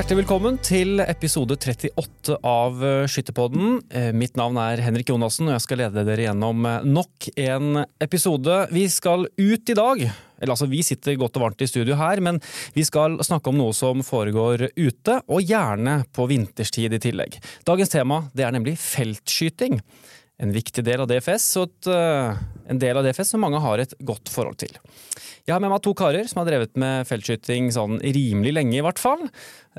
Hjertelig velkommen til episode 38 av eh, Skytterpodden. Eh, Mitt navn er Henrik Jonassen, og jeg skal lede dere gjennom eh, nok en episode. Vi skal ut i dag. Eller altså, Vi sitter godt og varmt i studio her, men vi skal snakke om noe som foregår ute, og gjerne på vinterstid i tillegg. Dagens tema det er nemlig feltskyting. En viktig del av DFS, og et, en del av DFS som mange har et godt forhold til. Jeg har med meg to karer som har drevet med feltskyting sånn rimelig lenge, i hvert fall.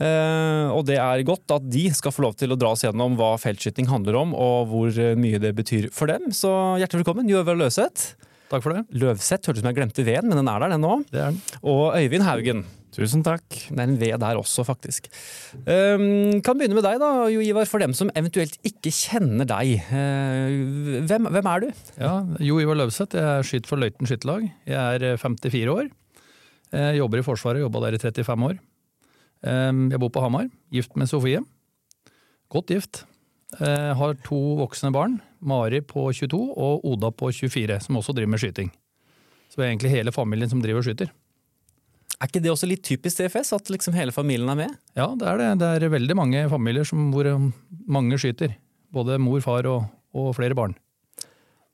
Eh, og det er godt at de skal få lov til å dra oss gjennom hva feltskyting handler om, og hvor mye det betyr for dem. Så hjertelig velkommen, Jøve Løseth. Takk for det. Løvseth hørtes ut som jeg glemte veden, men den er der, den er den. Og Øyvind Haugen. Tusen takk. Det er en V der også, faktisk. Um, kan begynne med deg, da, Jo Ivar. For dem som eventuelt ikke kjenner deg. Uh, hvem, hvem er du? Ja, Jo Ivar Løvseth, jeg skyter for Løiten skytterlag. Jeg er eh, 54 år. Jeg jobber i Forsvaret, jobba der i 35 år. Um, Jeg bor på Hamar, gift med Sofie. Godt gift. Jeg har to voksne barn, Mari på 22 og Oda på 24, som også driver med skyting. Så det er egentlig hele familien som driver og skyter. Er ikke det også litt typisk DFS, at liksom hele familien er med? Ja, det er det. Det er veldig mange familier som, hvor um, mange skyter. Både mor, far og, og flere barn.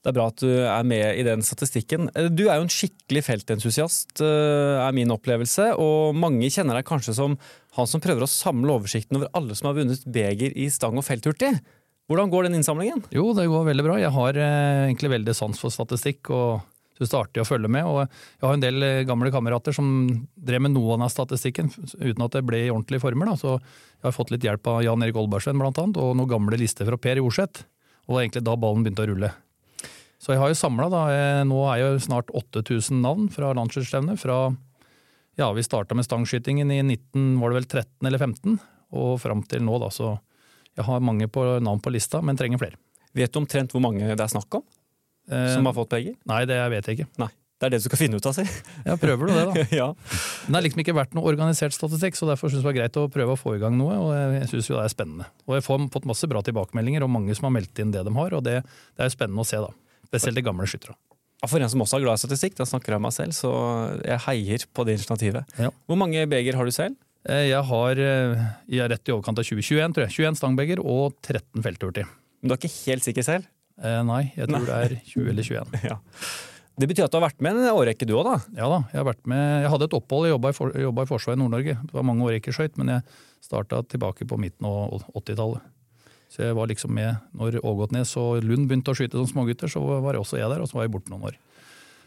Det er bra at du er med i den statistikken. Du er jo en skikkelig feltentusiast, eh, er min opplevelse. Og mange kjenner deg kanskje som han som prøver å samle oversikten over alle som har vunnet beger i stang og felthurtig. Hvordan går den innsamlingen? Jo, det går veldig bra. Jeg har eh, egentlig veldig sans for statistikk og syns det er artig å følge med. Og jeg har en del eh, gamle kamerater som drev med noe av statistikken uten at det ble i ordentlige former. Da. Så jeg har fått litt hjelp av Jan Erik Olbergsven blant annet, og noen gamle lister fra Per Jorseth. Og det var egentlig da ballen begynte å rulle. Så jeg har jo samla, da. Nå er jo snart 8000 navn fra landslagsstevnet. Fra ja, vi starta med stangskytingen i 19, var det vel 13 eller 15, og fram til nå, da. Så jeg har mange på, navn på lista, men trenger flere. Vet du omtrent hvor mange det er snakk om Eh, som har fått begge? Nei, det vet jeg ikke. Nei. Det er det du skal finne ut av, si. Ja, prøver du det, da. ja. Men det har liksom ikke vært noe organisert statistikk, så derfor syns jeg det var greit å prøve å få i gang noe. Og jeg syns jo det er spennende. Og jeg har fått masse bra tilbakemeldinger, og mange som har meldt inn det de har. Og det, det er spennende å se, da. Spesielt de gamle skytterne. For en som også er glad i statistikk, da snakker jeg om meg selv, så jeg heier på det initiativet. Ja. Hvor mange beger har du selv? Eh, Jeg har eh, jeg er rett i overkant av 2021, tror jeg. 21 stangbeger og 13 felthurtig. Men du er ikke helt sikker selv? Eh, Nei, jeg tror det er 20 eller 21. Ja. Det betyr at du har vært med en årrekke du òg, da? Ja da, jeg har vært med Jeg hadde et opphold, jeg jobba i, for, i Forsvaret i Nord-Norge. Det var mange år jeg ikke skøyt, men jeg starta tilbake på midten av 80-tallet. Så jeg var liksom med når Ågotnes og Lund begynte å skyte som smågutter, så var jeg også jeg der, og så var jeg borte noen år.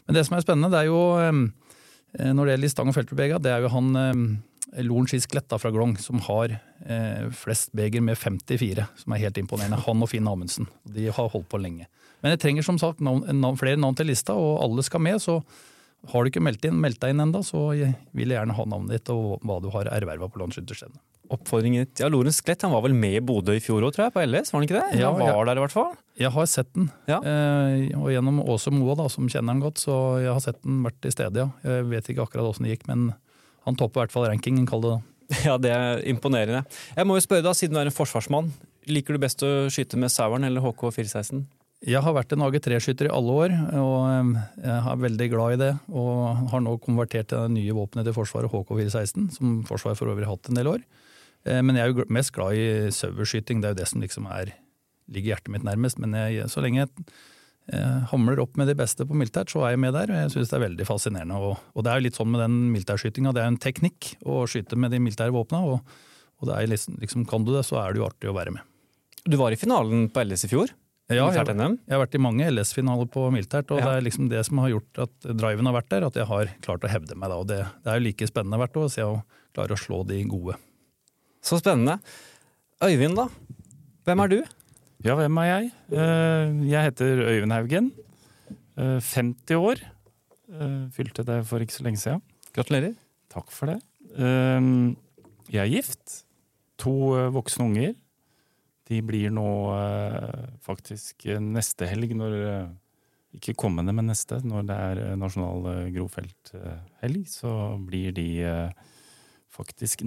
Men det som er spennende, det er jo eh, når det gjelder stang- og feltbega, det er jo han eh, Skisk Letta fra Glong som har eh, flest beger med 54, som er helt imponerende. Han og Finn Amundsen. De har holdt på lenge. Men jeg trenger som sagt navn, navn, flere navn til lista, og alle skal med. Så har du ikke meldt, inn, meldt deg inn ennå, så vil jeg gjerne ha navnet ditt og hva du har erverva på landsskytterstevnet. Oppfordringen Ja, Lorentz Klett han var vel med i Bodø i fjor òg, tror jeg, på LS? Var han ikke det? Ja, han var jeg, der i hvert fall. Jeg har sett den, Ja. eh, og gjennom Åse Moa, da, som kjenner han godt, så jeg har sett den vært i stedet, ja. Jeg vet ikke akkurat åssen det gikk, men han topper i hvert fall rankingen, kall det det. Ja, det er imponerende. Jeg må jo spørre deg, siden du er en forsvarsmann, liker du best å skyte med Saueren eller HK 416? Jeg har vært en AG3-skytter i alle år, og jeg er veldig glad i det. Og har nå konvertert til det nye våpenet til Forsvaret, HK416, som Forsvaret for øvrig har hatt en del år. Eh, Men jeg er jo mest glad i saueskyting, det er jo det som liksom er, ligger hjertet mitt nærmest. Men jeg, så lenge jeg eh, hamler opp med de beste på militært, så er jeg med der. og Jeg syns det er veldig fascinerende. Og, og det er jo litt sånn med den militærskytinga, det er jo en teknikk å skyte med de militære våpna. Og, og det er liksom, liksom, kan du det, så er det jo artig å være med. Du var i finalen på LS i fjor. Ja, jeg, jeg har vært i mange LS-finaler på militært, og Ja. det er liksom det som har gjort at driven har vært der, at jeg har klart å hevde meg da. Og det, det er jo like spennende hvert år å se å klare å slå de gode. Så spennende. Øyvind, da? Hvem er du? Ja, hvem er jeg? Eh, Jeg heter Øyvind Haugen. Eh, 50 år. Eh, Fylte det for ikke så lenge siden. Gratulerer. Takk for det. Eh, Jeg er gift. To eh, voksne unger. De blir nå eh, faktisk eh, neste helg, når eh, Ikke kommende, men neste. Når det er eh, nasjonal eh, grovfelthelg, så blir de faktisk faktisk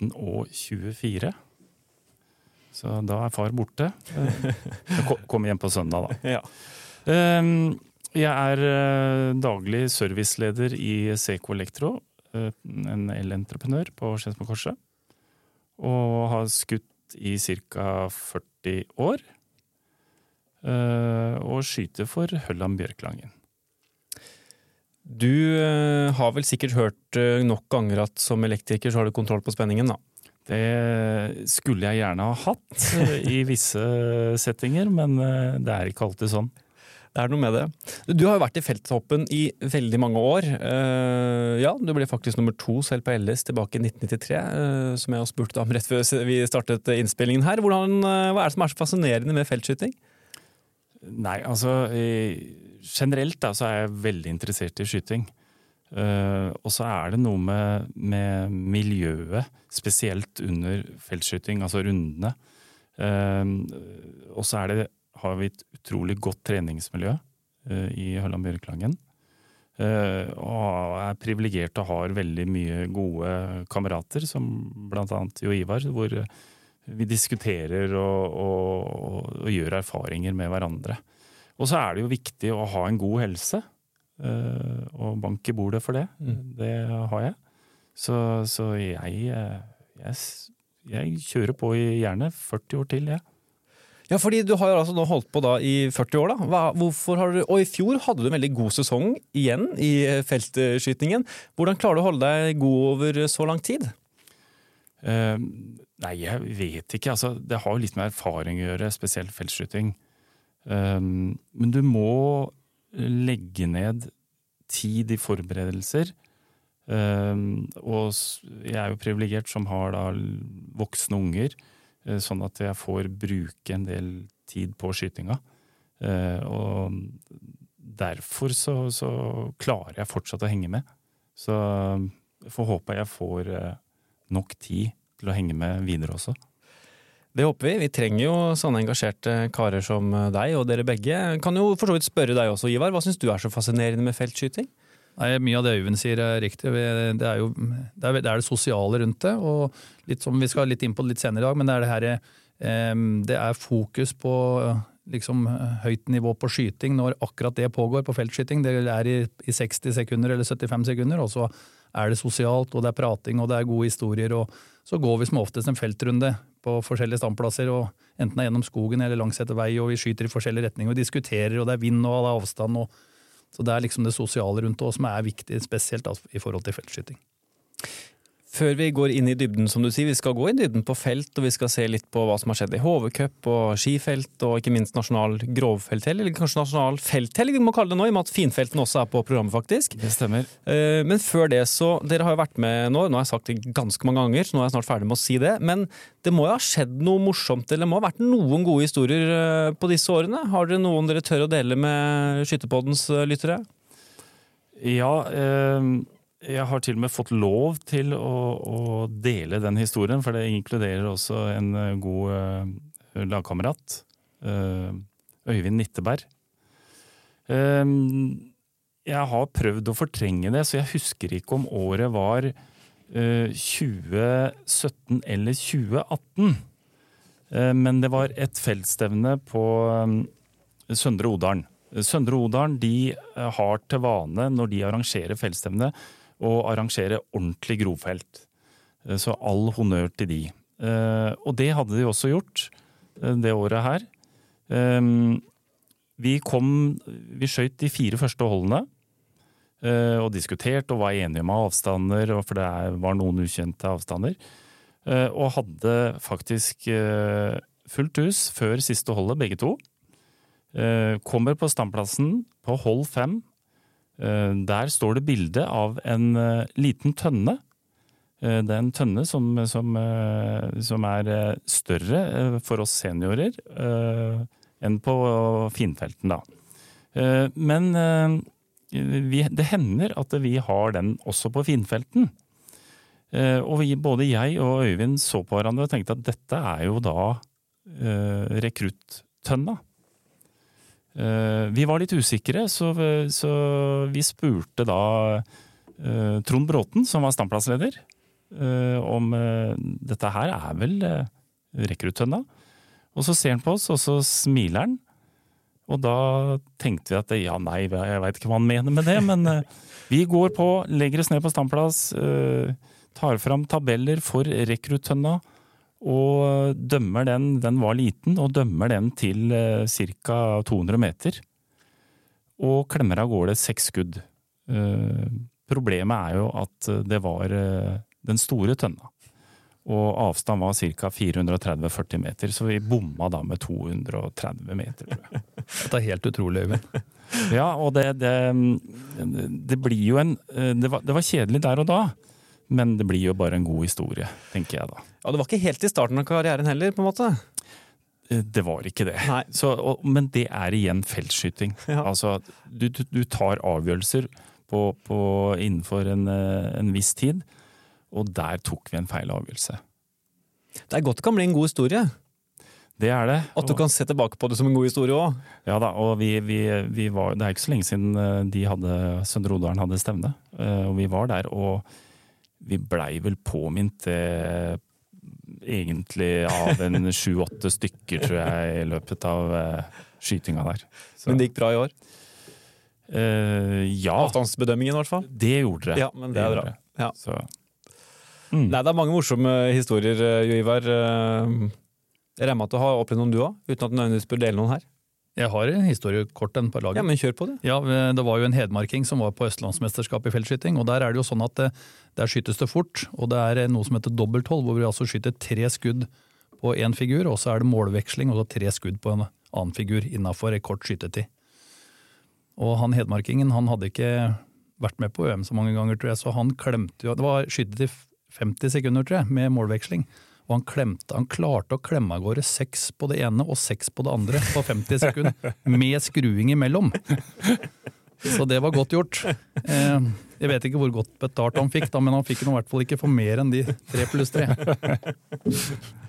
19 og 24. Så da er far borte. Kom igjen hjem på søndag, da. Ja. Ehm, Jeg er eh, daglig serviceleder i Seco Elektro, eh, en elentreprenør på Skedsmokorset. Og har skutt i ca. 40 år. Eh, og skyter for Hølland Bjørklangen. Du eh, har vel sikkert hørt eh, nok ganger at som elektriker så har du kontroll på spenningen, da? Det skulle jeg gjerne ha hatt eh, i visse settinger, men det er ikke alltid sånn. Det er noe med det. Du har jo vært i felttoppen i veldig mange år. Ja, du ble faktisk nummer to selv på LS tilbake i 1993, eh, som jeg også spurte om rett før vi startet innspillingen her. Hvordan, hva er det som er så fascinerende med feltskyting? Nei, altså Generelt da, så er jeg veldig interessert i skyting. Uh, og så er det noe med, med miljøet, spesielt under feltskyting, altså rundene. Uh, og så har vi et utrolig godt treningsmiljø uh, i Hølland Bjørklangen. Og er privilegert og har veldig mye gode kamerater, som blant annet Jo Ivar, hvor vi diskuterer og, og, og gjør erfaringer med hverandre. Og så er det jo viktig å ha en god helse, eh, og bank i bordet for det. Mm. Det har jeg. Så, så jeg, eh, jeg, jeg kjører på i gjerne 40 år til, jeg. Ja, fordi du har jo altså nå holdt på da i 40 år, da. Hva, hvorfor har du, og i fjor hadde du en veldig god sesong igjen i eh, feltskytingen. Hvordan klarer du å holde deg god over så lang tid? Uh, nei, jeg vet ikke. Altså, det har jo litt med erfaring å gjøre, spesielt feltskyting. Eh, men du må legge ned tid i forberedelser. Eh, og jeg er jo privilegert som har da voksne unger, eh, sånn at jeg får bruke en del tid på skytinga. Eh, og derfor så, så klarer jeg fortsatt å henge med. Så jeg får håpe jeg får eh, nok tid til å henge med videre også. Det håper vi. Vi trenger jo sånne engasjerte karer som deg og dere begge. Kan jo for så vidt spørre deg også, Ivar. Hva syns du er så fascinerende med feltskyting? Nei, Mye av det Øyvind sier er riktig. Det er jo det, er, det, er det sosiale rundt det. og litt som Vi skal litt inn på det litt senere i dag, men det er det her, eh, det er fokus på eh, liksom, høyt nivå på skyting når akkurat det pågår på feltskyting. Det er i, i 60 sekunder eller 75 sekunder, og så er det sosialt, og det er prating og det er gode historier. og Så går vi som oftest en feltrunde på forskjellige standplasser, og enten det er gjennom skogen eller langs etter vei, og vi skyter i forskjellige retninger og diskuterer, og det er vind og det er avstand. og så det er liksom det sosiale rundt det som er viktig, spesielt da, i forhold til feltskyting. Før vi går inn i dybden, som du sier, vi skal gå i dybden på felt, og vi skal se litt på hva som har skjedd i HV-cup og skifelt, og ikke minst nasjonal grovfelthelg, eller kanskje nasjonal felthelg, vi må kalle det nå, i og med at finfelten også er på programmet, faktisk. Det stemmer. Eh, Men før det, så Dere har jo vært med nå, nå har jeg sagt det ganske mange ganger, så nå er jeg snart ferdig med å si det. Men det må jo ha skjedd noe morsomt, eller det må ha vært noen gode historier eh, på disse årene? Har dere noen dere tør å dele med Skytterpoddens eh, lyttere? Ja, eh, jeg har til og med fått lov til å, å dele den historien, for det inkluderer også en eh, god eh, lagkamerat. eh, Øyvind Nitteberg. Eh, jeg har prøvd å fortrenge det, så jeg husker ikke om året var eh, 2017 eller 2018. Eh, men det var et feltstevne på Søndre Odalen. Søndre Odalen har til vane, når de arrangerer feltstevne, å arrangere ordentlig grovfelt. Eh, Så all honnør til de. Eh, Og det hadde de også gjort eh, det året her. Eh, Vi kom Vi skøyt de fire første holdene. Og diskuterte og var enige om avstander, for det var noen ukjente avstander. Og hadde faktisk fullt hus før siste holdet, begge to. Kommer på standplassen på hold fem. Eh, Der står det bilde av en eh, liten tønne. Eh, Det er en tønne som, som, som er større for oss seniorer enn på finfelten, da. Men det hender at vi har den også på finfelten. Og vi, både jeg og Øyvind så på hverandre og tenkte at dette er jo da rekruttønna. Eh, Vi var litt usikre, så, så vi spurte da eh, Trond Bråten, som var standplassleder, eh, om eh, dette her er vel eh, rekruttønna. Og så ser han på oss, og så smiler han. Og da tenkte vi at ja, nei, jeg veit ikke hva han mener med det, men eh, vi går på, legger oss ned på standplass, eh, tar fram tabeller for rekruttønna, Og dømmer den, den var liten, og dømmer den til eh, ca. 200 meter. Og klemmer av gårde seks skudd. Eh, problemet er jo at det var eh, den store tønna. Og avstand var ca. 430-40 meter, så vi bomma da med 230 meter. Dette er helt utrolig, Øyvind. Ja, og det, det, det blir jo en det var, det var kjedelig der og da, men det blir jo bare en god historie, tenker jeg da. Ja, Det var ikke helt i starten av karrieren heller, på en måte. Eh, Det var ikke det. Så, og, men det er igjen feltskyting. Ja. Altså, du, du, du tar avgjørelser på, på, innenfor en, eh, en viss tid, og der tok vi en feil avgjørelse. Det er godt det kan bli en god historie. Det er det. At du kan se tilbake på det som en god historie òg. Ja da, og vi, vi, vi var, Det er ikke så lenge siden eh, de hadde, Søndre Odalen hadde stevne. Og vi var der, og vi blei vel påminnet det egentlig av en sju-åtte stykker, tror jeg, i løpet av eh, skytinga der. Så, Men det gikk bra i år. Uh, ja, Avstandsbedømmingen, i hvert fall. det gjorde det. Ja, men det er bra. Ja. Så, mm. Nei, det er mange morsomme historier, eh, Jo Ivar. Eh, Jeg regner med at du har opplevd noen du òg, uten at du nødvendigvis bør dele noen her. Jeg har en historiekort en på laget. Ja, men kjør på, Det Ja, Det var jo en hedmarking som var på Østlandsmesterskapet i feltskyting. og Der er det jo sånn at det, der skytes det fort. og Det er noe som heter dobbelthold, hvor vi altså skyter tre skudd på én figur, og så er det målveksling og så tre skudd på en annen figur innafor kort skytetid. Og han hedmarkingen han hadde ikke vært med på øm så mange ganger, tror jeg, så han klemte jo Det var skytetid 50 sekunder, tror jeg, med målveksling. Og han, klemte, han klarte å klemme av gårde seks på det ene og seks på det andre på 50 sekunder, med skruing imellom. Så det var godt gjort. Eh, jeg vet ikke hvor godt betalt han fikk, da, men han fikk i hvert fall ikke for mer enn de tre pluss tre.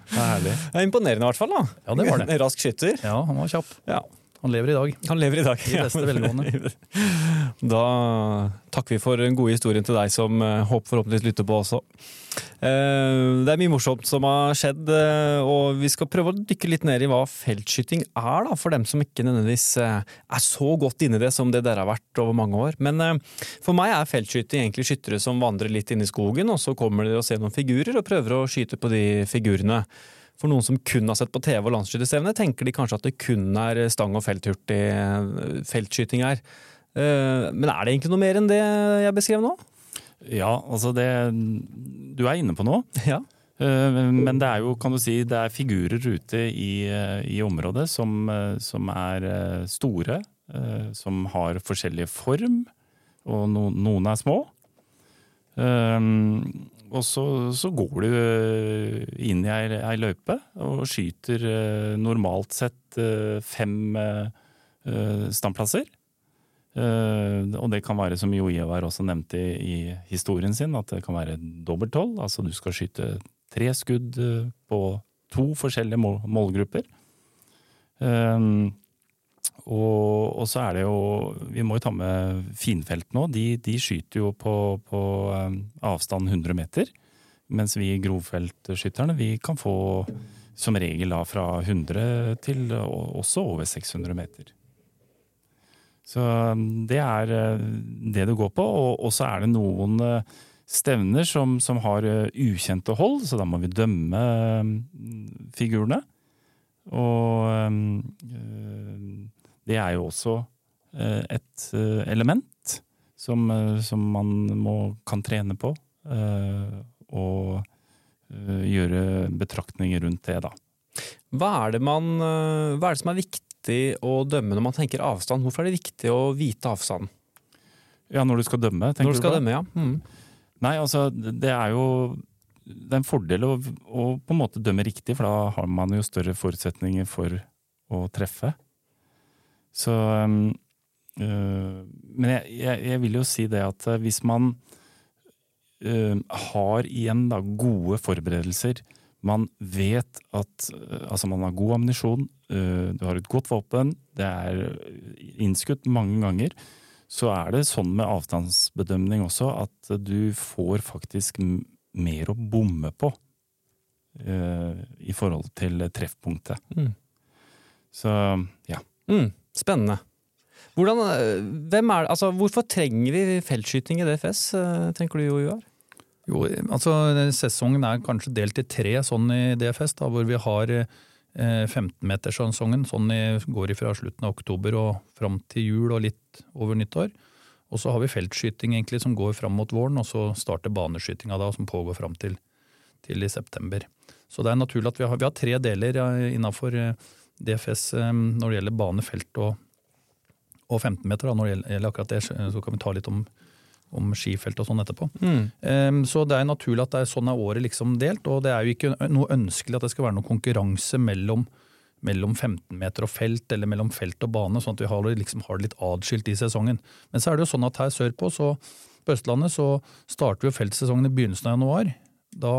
Herlig. Det er imponerende, i hvert fall. da. Ja, det var det. En rask skytter. Ja, han var kjapp. Ja. Han lever i dag. Han lever i dag. I beste velgående. Da takker vi for den gode historien til deg som eh, håper forhåpentligvis lytter på også. Eh, Det er mye morsomt som har skjedd, eh, og vi skal prøve å dykke litt ned i hva feltskyting er, da, for dem som ikke nødvendigvis er så godt inne i det som det dere har vært over mange år. Men for meg er feltskyting egentlig skyttere som vandrer litt inn i skogen, og så kommer de og ser noen figurer og prøver å skyte på de figurene. For noen som kun har sett på TV og landsskytterstevne, tenker de kanskje at det kun er stang og felthurtig eh, feltskyting her. Eh, Men er det egentlig noe mer enn det jeg beskrev nå? Ja, altså det Du er inne på noe. Ja. Eh, Men det er jo, kan du si, det er figurer ute i, i området som, som er store, som har forskjellig form, og no, noen er små. Um, og så, så går du eh, inn i ei, ei løype og skyter eh, normalt sett eh, fem standplasser. Og det kan være, som Jo Ivar også nevnte i, historien sin, at det kan være dobbelthold. Altså du skal skyte tre skudd på to forskjellige mål, målgrupper. Um, og, og så er det jo Vi må jo ta med finfelt nå. De, de skyter jo på, på um, avstand 100 meter. Mens vi grovfeltskytterne vi kan få som regel da fra 100 til også over 600 meter. Så um, det er uh, det det går på. Og, så er det noen uh, stevner som, som har ukjente hold, så da må vi dømme um, figurene. Og det er jo også uh, et uh, element som, uh, som man må, kan trene på. og gjøre betraktninger rundt det, da. Hva er, det man, eh, hva er det som er viktig å dømme når man tenker avstand? Hvorfor er det viktig å vite avstanden? Ja, når du skal dømme, tenker Når du skal på? dømme, ja. Mm. Nei, altså, det er jo det er en fordel å, å på en måte dømme riktig, for da har man jo større forutsetninger for å treffe. Så um, uh, Men jeg, jeg, jeg vil jo si det at øh, hvis man uh, har igjen da gode forberedelser, man vet at uh, altså man har god ammunisjon, øh, du har et godt våpen, det er innskutt mange ganger, så er det sånn med avstandsbedømning også at du får faktisk mer å bomme på eh, i forhold til treffpunktet. Mm. Så ja. Mm. Spennende. Hvordan, eh, hvem er, altså, hvorfor trenger vi feltskyting i DFS, eh, tenker du jo, Joar? Jo, altså Sesongen er kanskje delt i tre sånn i DFS, da, hvor vi har eh, 15-meterssesongen. Sånn i, går fra slutten av oktober og fram til jul og litt over nyttår. Og så har vi feltskyting egentlig som går fram mot våren, og så starter baneskytinga da, som pågår fram til, til, i september. Så det er naturlig at vi har, vi har tre deler innafor DFS eh, når det gjelder bane, felt og, og 15 meter. Når det gjelder akkurat det, så kan vi ta litt om om skifelt og sånn etterpå. Mm. Um, så det er naturlig at det er sånn er året liksom delt, og det er jo ikke noe ønskelig at det skal være noen konkurranse mellom, mellom 15 meter og felt, eller mellom felt og bane, sånn at vi har, liksom, har det litt adskilt i sesongen. Men så er det jo sånn at her sørpå, så på Østlandet, så starter jo feltsesongen i begynnelsen av januar. Da,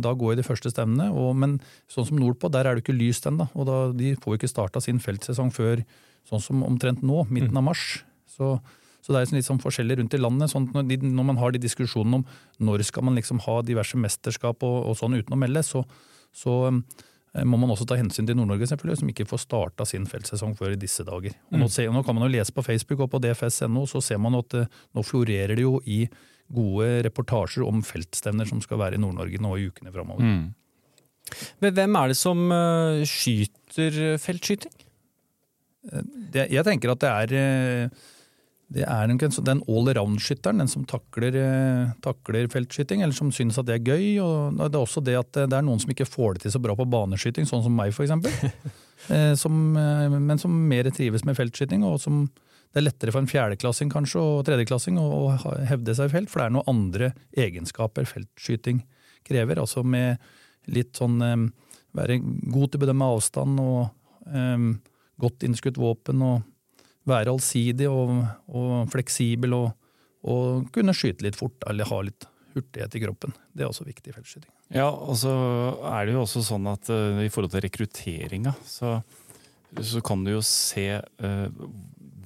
da går de første stevnene, men sånn som nordpå, der er det ikke lyst ennå. Og da, de får jo ikke starta sin feltsesong før sånn som omtrent nå, midten av mars. Så så det er litt sånn forskjellig rundt i landet. sånn når, de, når, man har de diskusjonene om når skal man liksom ha diverse mesterskap og, og sånn uten å melde, så, så eh, må man også ta hensyn til Nord-Norge, selvfølgelig, som ikke får starta sin feltsesong før i disse dager. Og nå, mm. ser, nå, kan man jo lese på Facebook og på dfs.no, så ser man at uh, nå florerer det jo i gode reportasjer om feltstevner som skal være i Nord-Norge nå i ukene framover. Mm. Men hvem er det som uh, skyter feltskyting? Det, jeg tenker at det er uh, det er den allround-skytteren, den som takler, eh, takler, feltskyting, eller som synes at det er gøy. og Det er også det at det er noen som ikke får det til så bra på baneskyting, sånn som meg f.eks. Eh, som, eh, men som mer trives med feltskyting, og som det er lettere for en fjerdeklassing kanskje, og tredjeklassing å hevde seg i felt, for det er noen andre egenskaper feltskyting krever. Altså med litt sånn være god til å bedømme avstand og um, godt innskutt våpen og være allsidig og, og fleksibel og, og, kunne skyte litt fort eller ha litt hurtighet i kroppen. Det er også viktig i feltskyting. Ja, og så er det jo også sånn at uh, i forhold til rekrutteringa, så, så, kan du jo se uh,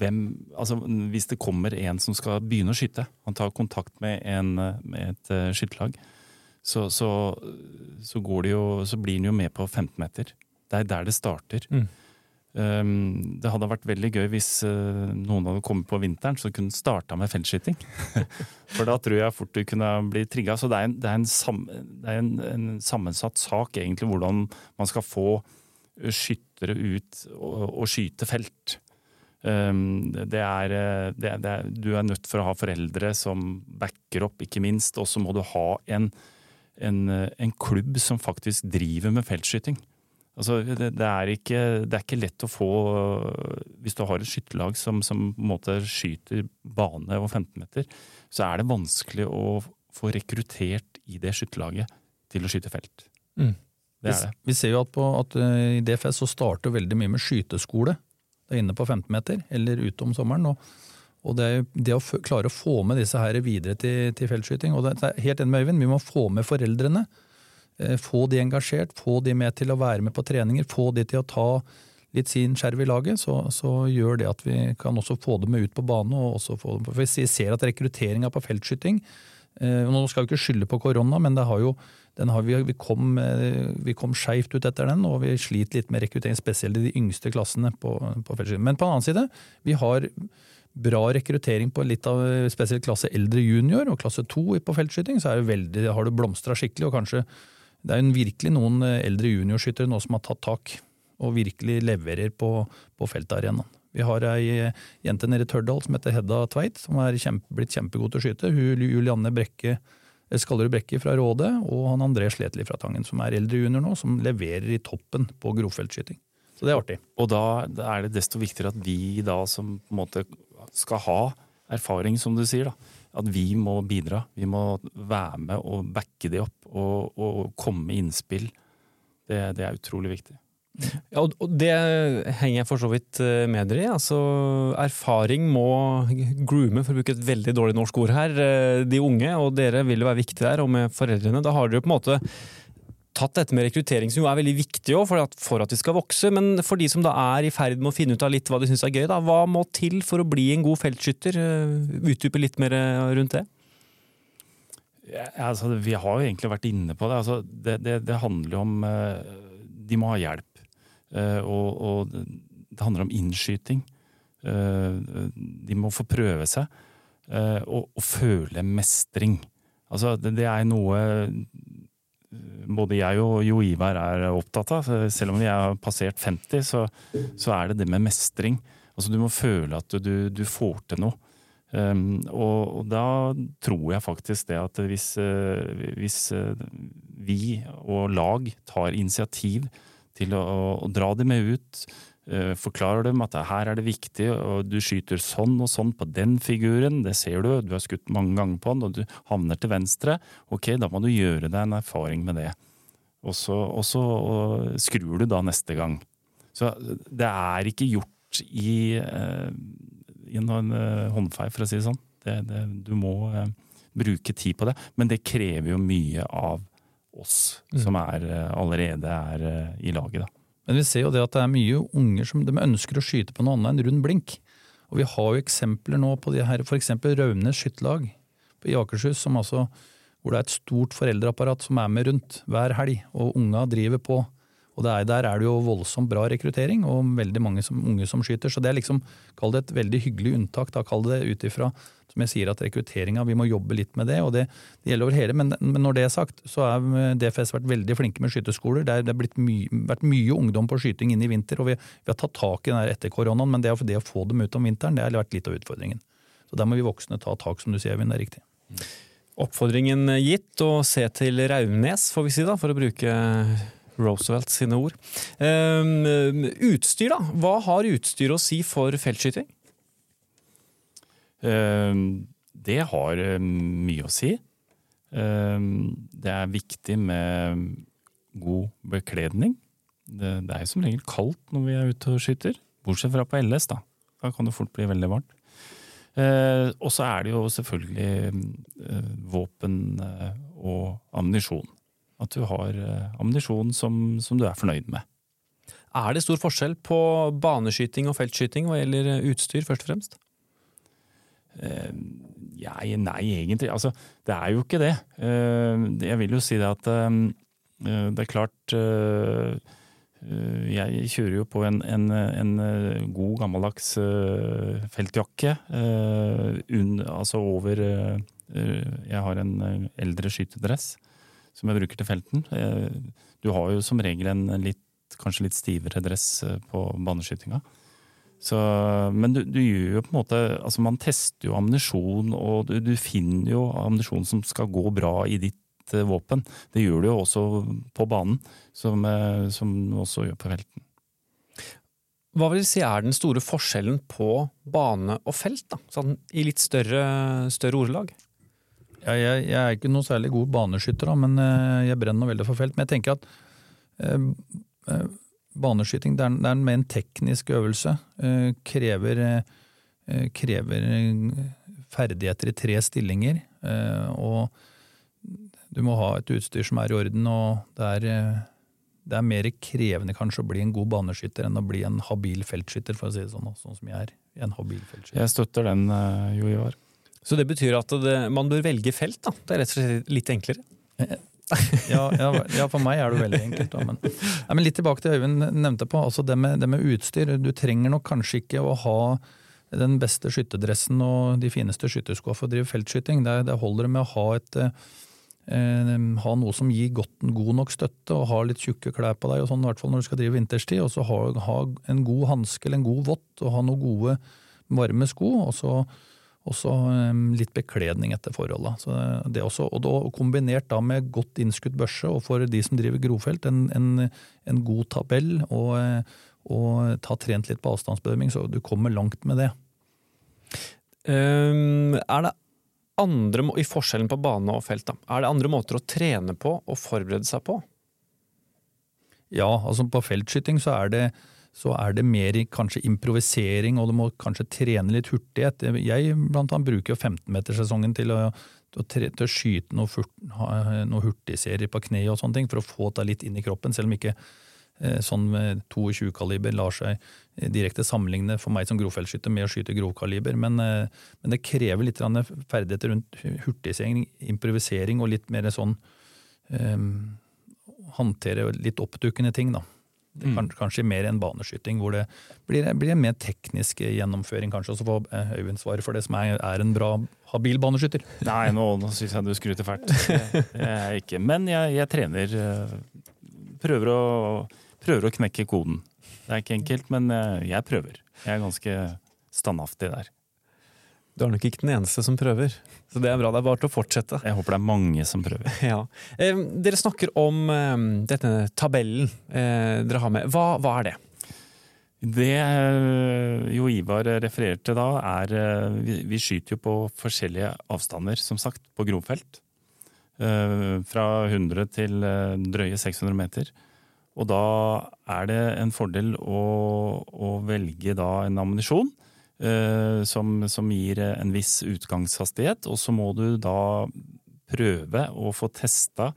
hvem Altså hvis det kommer en som skal begynne å skyte, han tar kontakt med, en, med et uh, skytterlag, så, så, så, jo, så, blir han jo med på 15 meter. Det er der det starter. Mm. Um, det hadde vært veldig gøy hvis uh, noen hadde kommet på vinteren så kunne starta med feltskyting. For da tror jeg fort du kunne bli trigga. Så det er, en, det er, en, sam, det er en, en, sammensatt sak, egentlig, hvordan man skal få skyttere ut og, og skyte felt. Um, det er, eh, det, er, du er nødt for å ha foreldre som backer opp, ikke minst. Og så må du ha en, en klubb som faktisk driver med feltskyting. Altså, det, det, er ikke, det, er ikke, lett å få Hvis du har et skytterlag som, som en skyter bane og 15 meter, så er det vanskelig å få rekruttert i det skytterlaget til å skyte felt. Mm. Det er det. Vi, ser jo at, på, at eh, i DFS så starter veldig mye med skyteskole. Det er inne på 15 meter, eller ute om sommeren. Og, og det, det, å klare å få med disse her videre til, til feltskyting og det, er Helt enig med Øyvind, vi må få med foreldrene. Eh, få de engasjert, få de med til å være med på treninger, få de til å ta litt sin skjerv i laget, så, så, gjør det at vi kan også få dem med ut på banen. og også få dem for Vi ser at rekrutteringa på feltskyting eh, Nå skal vi ikke skylde på korona, men det har jo, har vi, kom, eh, vi kom skeivt ut etter den, og vi sliter litt med rekruttering, spesielt i de yngste klassene på, på. Men på den annen side, vi har bra rekruttering på litt av spesielt klasse eldre junior og klasse to på feltskyting, så veldig, har det blomstra skikkelig. og kanskje det er virkelig noen eh, eldre juniorskyttere nå som har tatt tak og virkelig leverer på, på feltarenaen. Vi har ei eh, jente nede i Tørdal som heter Hedda Tveit, som er kjempe, blitt kjempegod til å skyte. Hun Julianne Brekke, Skallerud Brekke fra Råde og han André Sletli fra Tangen, som er eldre junior nå, som leverer i toppen på grovfeltskyting. Så det er artig. Og da er det desto viktigere at vi da som på en måte skal ha erfaring, som du sier, da at vi må bidra. Vi må være med og backe de opp og, og komme med innspill. Det, det, er utrolig viktig. Ja, og Det henger jeg for så vidt eh, med dere i. Altså, erfaring må groome, for å bruke et veldig dårlig norsk ord her, eh, de unge. Og dere vil jo være viktige der, og med foreldrene. Da har dere jo på en måte tatt dette med rekruttering, som jo er veldig viktig for at, for at de skal vokse. Men for de som da er i ferd med å finne ut av litt hva de syns er gøy, da, hva må til for å bli en god feltskytter? Eh, utdype litt mer rundt det. Ja, altså, vi har jo egentlig vært inne på det. Altså, det, det, det, handler jo om De må ha hjelp. Og, og det handler om innskyting. De må få prøve seg og, og føle mestring. Altså, det, det er noe både jeg og Jo Ivar er opptatt av. Selv om vi har passert 50, så, så er det det med mestring. Altså, du må føle at du, du får til noe. Um, og, og, da tror jeg faktisk det at hvis, hvis vi og lag tar initiativ til å, å dra dem med ut, uh, forklarer dem at her er det viktig, og du skyter sånn og sånn på den figuren, det ser du, du har skutt mange ganger på den, og du havner til venstre, ok, da må du gjøre deg en erfaring med det. Og så, og så og skrur du da neste gang. Så det er ikke gjort i i en uh, håndfei, for å si det sånn. Det, det, du må uh, bruke tid på det. Men det krever jo mye av oss mm. som er, uh, allerede er i laget. da. Men vi ser jo det at det er mye unger som de ønsker å skyte på noe annet enn rund blink. Og vi har jo eksempler nå på de her, f.eks. Raunes skytterlag i Akershus, som altså, hvor det er et stort foreldreapparat som er med rundt hver helg, og unga driver på. Og er, Der er det jo voldsomt bra rekruttering og veldig mange som, unge som skyter. Så det er liksom, kall det et veldig hyggelig unntak. da, Kall det ut ifra som jeg sier at rekrutteringa, vi må jobbe litt med det. og Det, det gjelder over hele. Men, men, når det er sagt, så har DFS vært veldig flinke med skyteskoler. Det har blitt my, vært mye ungdom på skyting inn i vinter, og vi, vi har tatt tak i det etter koronaen. Men det, det, å få dem ut om vinteren, det har vært litt av utfordringen. Så der må vi voksne ta tak, som du sier, Evin. Det er riktig. Oppfordringen gitt, og se til Raunes, får vi si da, for å bruke Roosevelt sine ord. Um, utstyr, da? Hva har utstyr å si for feltskyting? Um, det har eh, mye å si. Um, det er viktig med god bekledning. Det, er jo som regel kaldt når vi er ute og skyter. Bortsett fra på LS, da. Da kan det fort bli veldig varmt. Og så er det jo selvfølgelig eh, våpen eh, og ammunisjon. At du har eh, ammunisjon som, som, du er fornøyd med. Er det stor forskjell på baneskyting og feltskyting hva gjelder eh, utstyr, først og fremst? Uh, ja, nei, egentlig. Altså, det er jo ikke det. Jeg vil jo si det at det er klart Jeg kjører jo på en, en, en god, gammeldags feltjakke. Altså over Jeg har en eldre skytedress som jeg bruker til felten. Eh, du har jo som regel en litt, kanskje litt stivere dress eh, på baneskytinga. Så, men du, du, gjør jo på en måte altså Man tester jo ammunisjon, og du, du finner jo ammunisjon som skal gå bra i ditt uh, våpen. Det gjør du jo også på banen, som, som du også gjør på felten. Hva vil du si er den store forskjellen på bane og felt, da? Sånn, i litt større, større ordelag? Ja, jeg, jeg, er ikke noe særlig god baneskytter, da, men eh, jeg brenner veldig for felt. Men jeg tenker at eh, eh baneskyting det er, det er mer en teknisk øvelse. Eh, krever, eh, krever, ferdigheter i tre stillinger. Eh, og du må ha et utstyr som er i orden, og det er, det er mer krevende kanskje å bli en god baneskytter enn å bli en habil feltskytter, for å si det sånn. Sånn som jeg er. En habil feltskytter. Jeg støtter den, Jo Ivar. Så det betyr at det, man bør velge felt? da? Det er rett og slett litt enklere? ja, ja, ja, for meg er det veldig enkelt. Da, men, ja, men, litt tilbake til Øyvind nevnte på, altså det med, det med, utstyr. Du trenger nok kanskje ikke å ha den beste skyttedressen og de fineste skytterskoa for å drive feltskyting. Det, det holder med å ha, et, eh, ha noe som gir godt, god nok støtte, og ha litt tjukke klær på deg, og sånn, i hvert fall når du skal drive vinterstid. Og så ha, ha en god hanske eller en god vått, og ha noen gode, varme sko. og så og så ehm, litt bekledning etter det også, og da, kombinert da med godt innskutt børse, og for de som driver grovfelt, en, en, en god tabell, og, og, ta trent litt på avstandsbedømming, så du kommer langt med det. Um, er det andre, I forskjellen på bane og felt, da, er det andre måter å trene på og forberede seg på? Ja, altså på feltskyting så er det så er det mer kanskje improvisering, og du må kanskje trene litt hurtighet. Jeg blant annet bruker jo 15-metersesongen til å, til, til å skyte noen noe hurtigserier på kne og sånne ting, for å få det litt inn i kroppen, selv om ikke eh, sånn med 22-kaliber lar seg eh, direkte sammenligne for meg som grovfeltskytter med å skyte grovkaliber. Men, eh, men, det krever litt ferdigheter rundt hurtigsering, improvisering og litt mer sånn um, Håndtere litt oppdukkende ting, da. Er kanskje, mer enn baneskyting, hvor det blir, blir en mer teknisk gjennomføring, kanskje. Og så får eh, Øyvind svaret for det som er, er en bra, habil baneskytter. Nei, nå, nå syns jeg du skryter fælt. Er jeg ikke. Men jeg, jeg trener eh, prøver å, prøver å knekke koden. Det er ikke enkelt, men eh, jeg prøver. Jeg er ganske standhaftig der. Du er nok ikke den eneste som prøver, så det er bra. Det er bare til å fortsette. Jeg håper det er mange som prøver. Ja. Eh, dere snakker om eh, denne tabellen eh, dere har med. Hva, hva er det? Det eh, Jo Ivar refererte da, er eh, vi, vi skyter jo på forskjellige avstander, som sagt, på grovfelt. Eh, Fra 100 til drøye 600 meter. Og da er det en fordel å, å velge da en ammunisjon som, som gir en viss utgangshastighet, og så må du da prøve å få testa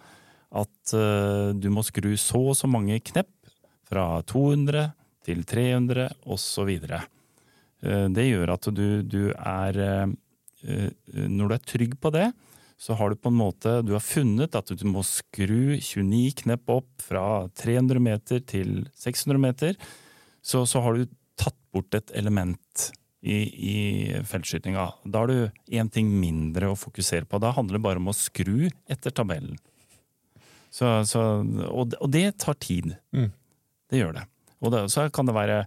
at eh, du må skru så og så mange knepp fra 200 til 300 osv. Uh, det gjør at du, du er eh, eh, Når du er trygg på det, så har du på en måte Du har funnet at du må skru 29 knepp opp fra 300 meter til 600 meter. Så, så har du tatt bort et element i, i feltskytinga. Da har du én ting mindre å fokusere på. Da handler det bare om å skru etter tabellen. Så, så, og, og det tar tid. Mm. Det gjør det. Og det, så kan det være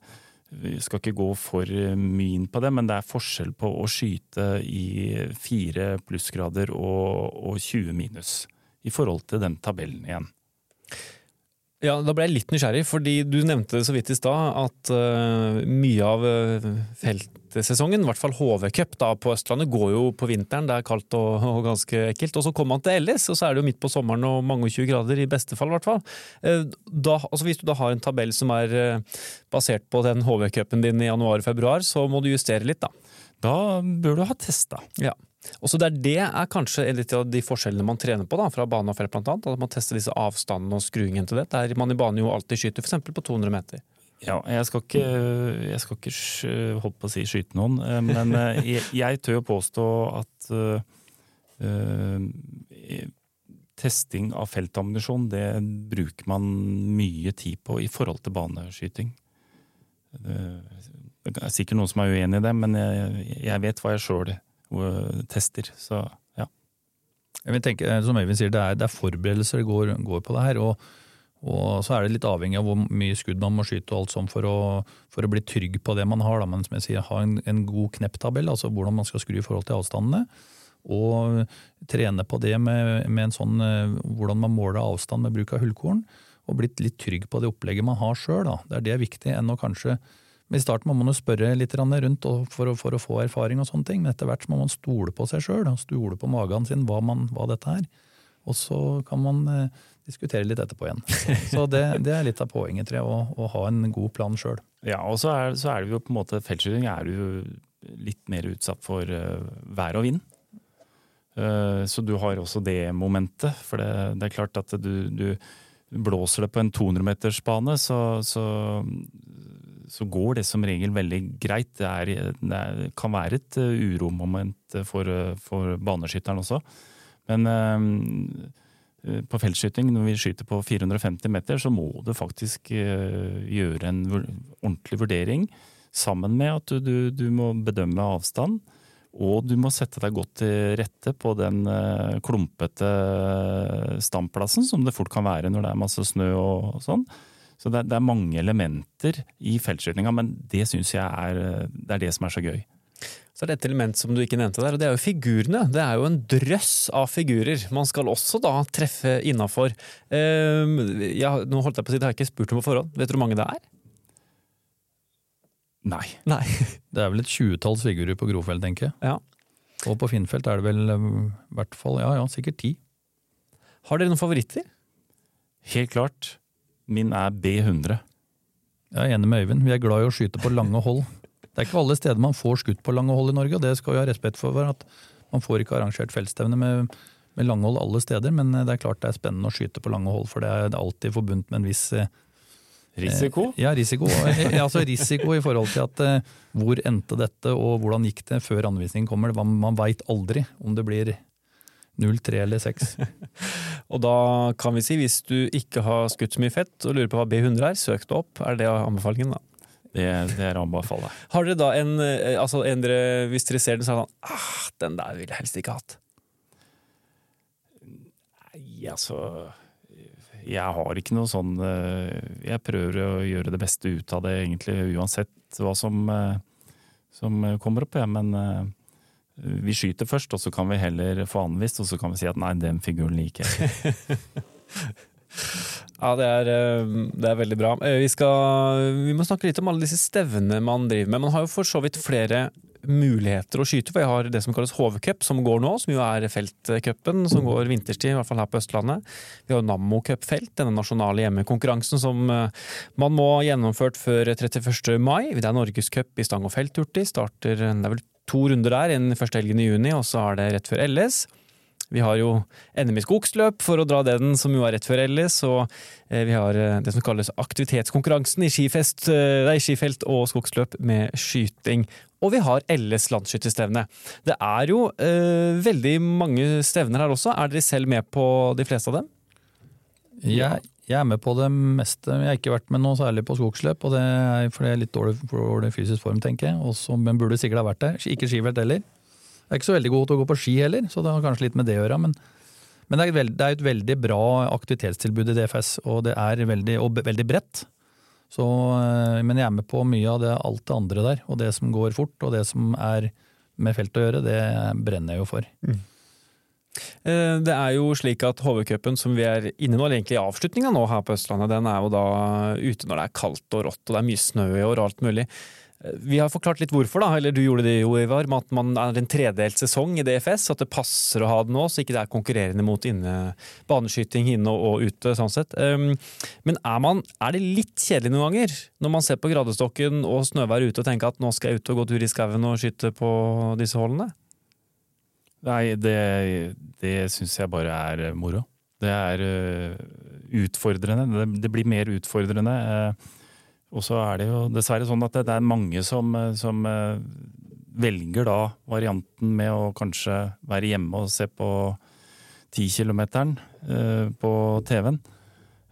Vi skal ikke gå for mye inn på det, men det er forskjell på å skyte i fire plussgrader og, og 20 minus. I forhold til den tabellen igjen. Ja, Da ble jeg litt nysgjerrig, fordi du nevnte så vidt i stad at uh, mye av uh, feltsesongen, i hvert fall HV-cup på Østlandet, går jo på vinteren. Det er kaldt og, og, ganske ekkelt. Og så kommer man til LS, og så er det jo midt på sommeren og mange og 20 grader, i beste fall i hvert fall. Uh, da, altså Hvis du da har en tabell som er basert på den HV-cupen din i januar-februar, så må du justere litt, da. Da bør du ha testa. Ja. Også der det er kanskje litt av de forskjellene man trener på da, fra bane og felt, blant annet. At man tester disse avstandene og skruingen til det. Der man i bane jo alltid skyter f.eks. på 200 meter. Ja, jeg skal ikke, jeg skal ikke holdt på å si skyte noen, men jeg, jeg tør å påstå at uh, testing av feltammunisjon, det bruker man mye tid på i forhold til baneskyting. Det er sikkert noen som er uenig i det, men jeg, jeg vet hva jeg sjøl tester. Så ja. Jeg vil tenke, som Øyvind sier, det er, det er forberedelser det går, går, på det her. og, og så er det litt avhengig av hvor mye skudd man må skyte og alt sånt for å, for å bli trygg på det man har. Da. Men som jeg sier, ha en, en god knepptabell, altså hvordan man skal skru i forhold til avstandene. Og trene på det med, med en sånn, hvordan man måler avstand med bruk av hullkorn. Og blitt litt trygg på det opplegget man har sjøl. Det er det viktig, enn å kanskje I starten må man jo spørre litt rundt for å, for å, få erfaring, og sånne ting, men etter hvert må man stole på seg sjøl. Stole på magen sin hva, man, hva, dette er. Og så kan man eh, diskutere litt etterpå igjen. Så det, det, er litt av poenget, tror jeg, å, å ha en god plan sjøl. Ja, og så er, så er, det jo på en måte feltskyting er du litt mer utsatt for uh, vær og vind. Uh, så du har også det momentet. For det, det er klart at du, du blåser det på en 200-metersbane, så, så, så går det som regel veldig greit. Det, er, det kan være et uh, uromoment for, uh, for baneskytteren også. Men øh, på feltskyting, når vi skyter på 450 meter, så må du faktisk gjøre en ordentlig vurdering. Sammen med at du, du, må bedømme avstand. Og du må sette deg godt til rette på den klumpete standplassen, som det fort kan være når det er masse snø og sånn. Så det, det er mange elementer i feltskytinga, men det syns jeg er det, er det som er så gøy. Så er det et element som du ikke nevnte der, og det er jo figurene. Det er jo en drøss av figurer man skal også da treffe innafor. Uh, nå holdt jeg på å si, det har jeg ikke spurt om på forhånd. Vet du hvor mange det er? Nei. Nei. det er vel et tjuetalls figurer på grovfelt, tenker jeg. Ja. Og på finnfelt er det vel i hvert fall, ja ja, sikkert ti. Har dere noen favoritter? Helt klart. Min er B100. Jeg er enig med Øyvind. Vi er glad i å skyte på lange hold. Det er ikke alle steder man får skutt på lange hold i Norge, og det skal vi ha respekt for. at Man får ikke arrangert feltstevne med, med lange hold alle steder, men det er klart det er spennende å skyte på lange hold, for det er alltid forbundet med en viss eh, Risiko? Ja, risiko. altså risiko i forhold til at eh, hvor endte dette, og hvordan gikk det før anvisningen kommer. Man, man veit aldri om det blir 0-3 eller 6. Og da kan vi si, hvis du ikke har skutt så mye fett og lurer på hva B100 er, søk det opp. Er det anbefalingen, da? Det, det er anbefalet. Har dere da en, eh, altså en dere, Hvis dere ser den, så er det sånn ah, Den der ville jeg helst ikke hatt. Nei, altså Jeg har ikke noe sånn eh, Jeg prøver å gjøre det beste ut av det, egentlig, uansett hva som, eh, som kommer opp. Ja. Men vi skyter først, og så kan vi heller få anvist, og så kan vi si at nei, den figuren liker jeg ikke. Ja, det er, eh, det er veldig bra. Eh, vi, skal, vi må snakke litt om alle disse stevnene man driver med. Man har jo for så vidt flere muligheter å skyte, for jeg har det som kalles HV-cup, som går nå, som jo er feltcupen som går vinterstid, i hvert fall her på Østlandet. Vi har Nammo Cup-felt, denne nasjonale hjemmekonkurransen som eh, man må ha gjennomført før 31. mai. Det er Norgescup i stang og felthurtig, starter det er vel to runder der, en første helgen i juni, og så er det rett før LS. Vi har jo NM i skogsløp, for å dra den, som jo er rett før LS. Og eh, vi har eh, det som kalles aktivitetskonkurransen i skifest, eh, nei, skifelt og skogsløp med skyting. Og vi har LS landsskytterstevne. Det er jo eh, veldig mange stevner her også. Er dere selv med på de fleste av dem? Jeg, jeg er med på det meste. Jeg har ikke vært med noe særlig på skogsløp, og det er fordi jeg er litt dårlig, dårlig fysisk form, tenker jeg. Også, men burde sikkert ha vært der. Ikke skivelt heller. Jeg er ikke så veldig god til å gå på ski heller, så det har kanskje litt med det å gjøre. Men, men det, er veld, det, er et veldig bra aktivitetstilbud i DFS, og det er veldig, veldig bredt. Så, eh, men jeg er med på mye av det, alt det andre der. Og det som går fort, og det som er med felt å gjøre, det brenner jeg jo for. Mm. Det er jo slik at HV-cupen som vi er inne nå, eller egentlig avslutninga nå her på Østlandet, den er jo da ute når det er kaldt og rått og det er mye snø i år og alt mulig. Vi har forklart litt hvorfor, da, eller du gjorde det jo, Ivar, med at man er en tredelt sesong i DFS. At det passer å ha det nå, så ikke det er konkurrerende mot inne, baneskyting inne og, ute. sånn sett. Um, men er, man, er, det litt kjedelig noen ganger, når man ser på gradestokken og snøvær ute og tenker at nå skal jeg ut og gå tur i skauen og skyte på disse hullene? Nei, det, det syns jeg bare er moro. Det er uh, utfordrende. Det, blir mer utfordrende. Uh, og så er det jo dessverre sånn at det er mange som, som eh, velger da varianten med å kanskje være hjemme og se på 10-kilometeren eh, på TV-en.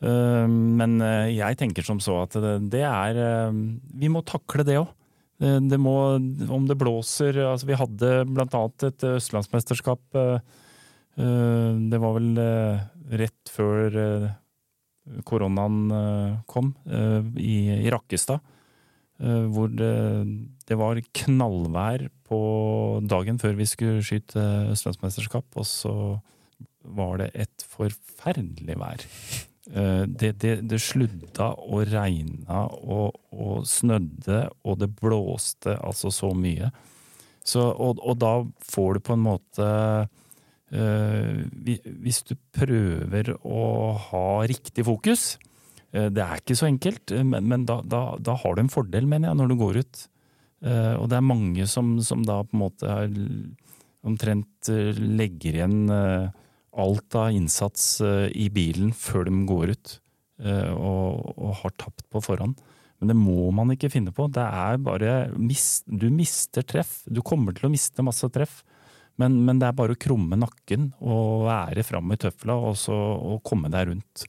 Eh, men jeg tenker som så at det, det er Vi må takle det òg. Det må, om det blåser altså Vi hadde annet et østlandsmesterskap. Det var vel rett før koronaen eh, kom, eh, i, i Rakkestad. Eh, hvor det, det, var knallvær på dagen før vi skulle skyte østlandsmesterskap, og så var det et forferdelig vær. Det, det, det sludda og regna og, og, snødde, og det blåste altså så mye. Så, og, og da får du på en måte øh, hvis du prøver å ha riktig fokus øh, Det er ikke så enkelt, men, men da, da, da har du en fordel, mener jeg, når du går ut. Og det er mange som, som da på en måte omtrent legger igjen alt av innsats i bilen før de går ut, og, og har tapt på forhånd. Men det må man ikke finne på. Det er bare Du mister treff. Du kommer til å miste masse treff. Men, men, det er bare å krumme nakken og være fram i tøfla og, så, og komme deg rundt.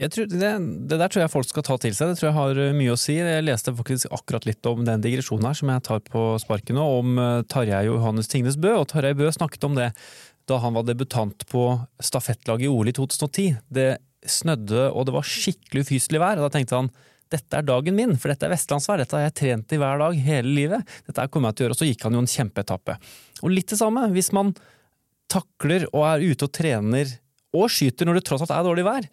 Tror, det, det, der tror jeg folk skal ta til seg. Det tror jeg har eh, mye å si. Jeg leste faktisk akkurat litt om den digresjonen her som jeg tar på sparket nå, om eh, Tarjei og Johannes Tingnes Bø. Og Tarjei Bø snakket om det da han var debutant på stafettlaget i OL i 2010. Det snødde og det var skikkelig ufyselig vær. og Da tenkte han dette er dagen min, for dette er vestlandsvær, dette har jeg trent i hver dag hele livet. Dette kommer jeg til å gjøre. Og så gikk han jo en kjempeetappe. Og litt det samme, hvis man takler og er ute og trener og skyter når det tross alt er dårlig vær,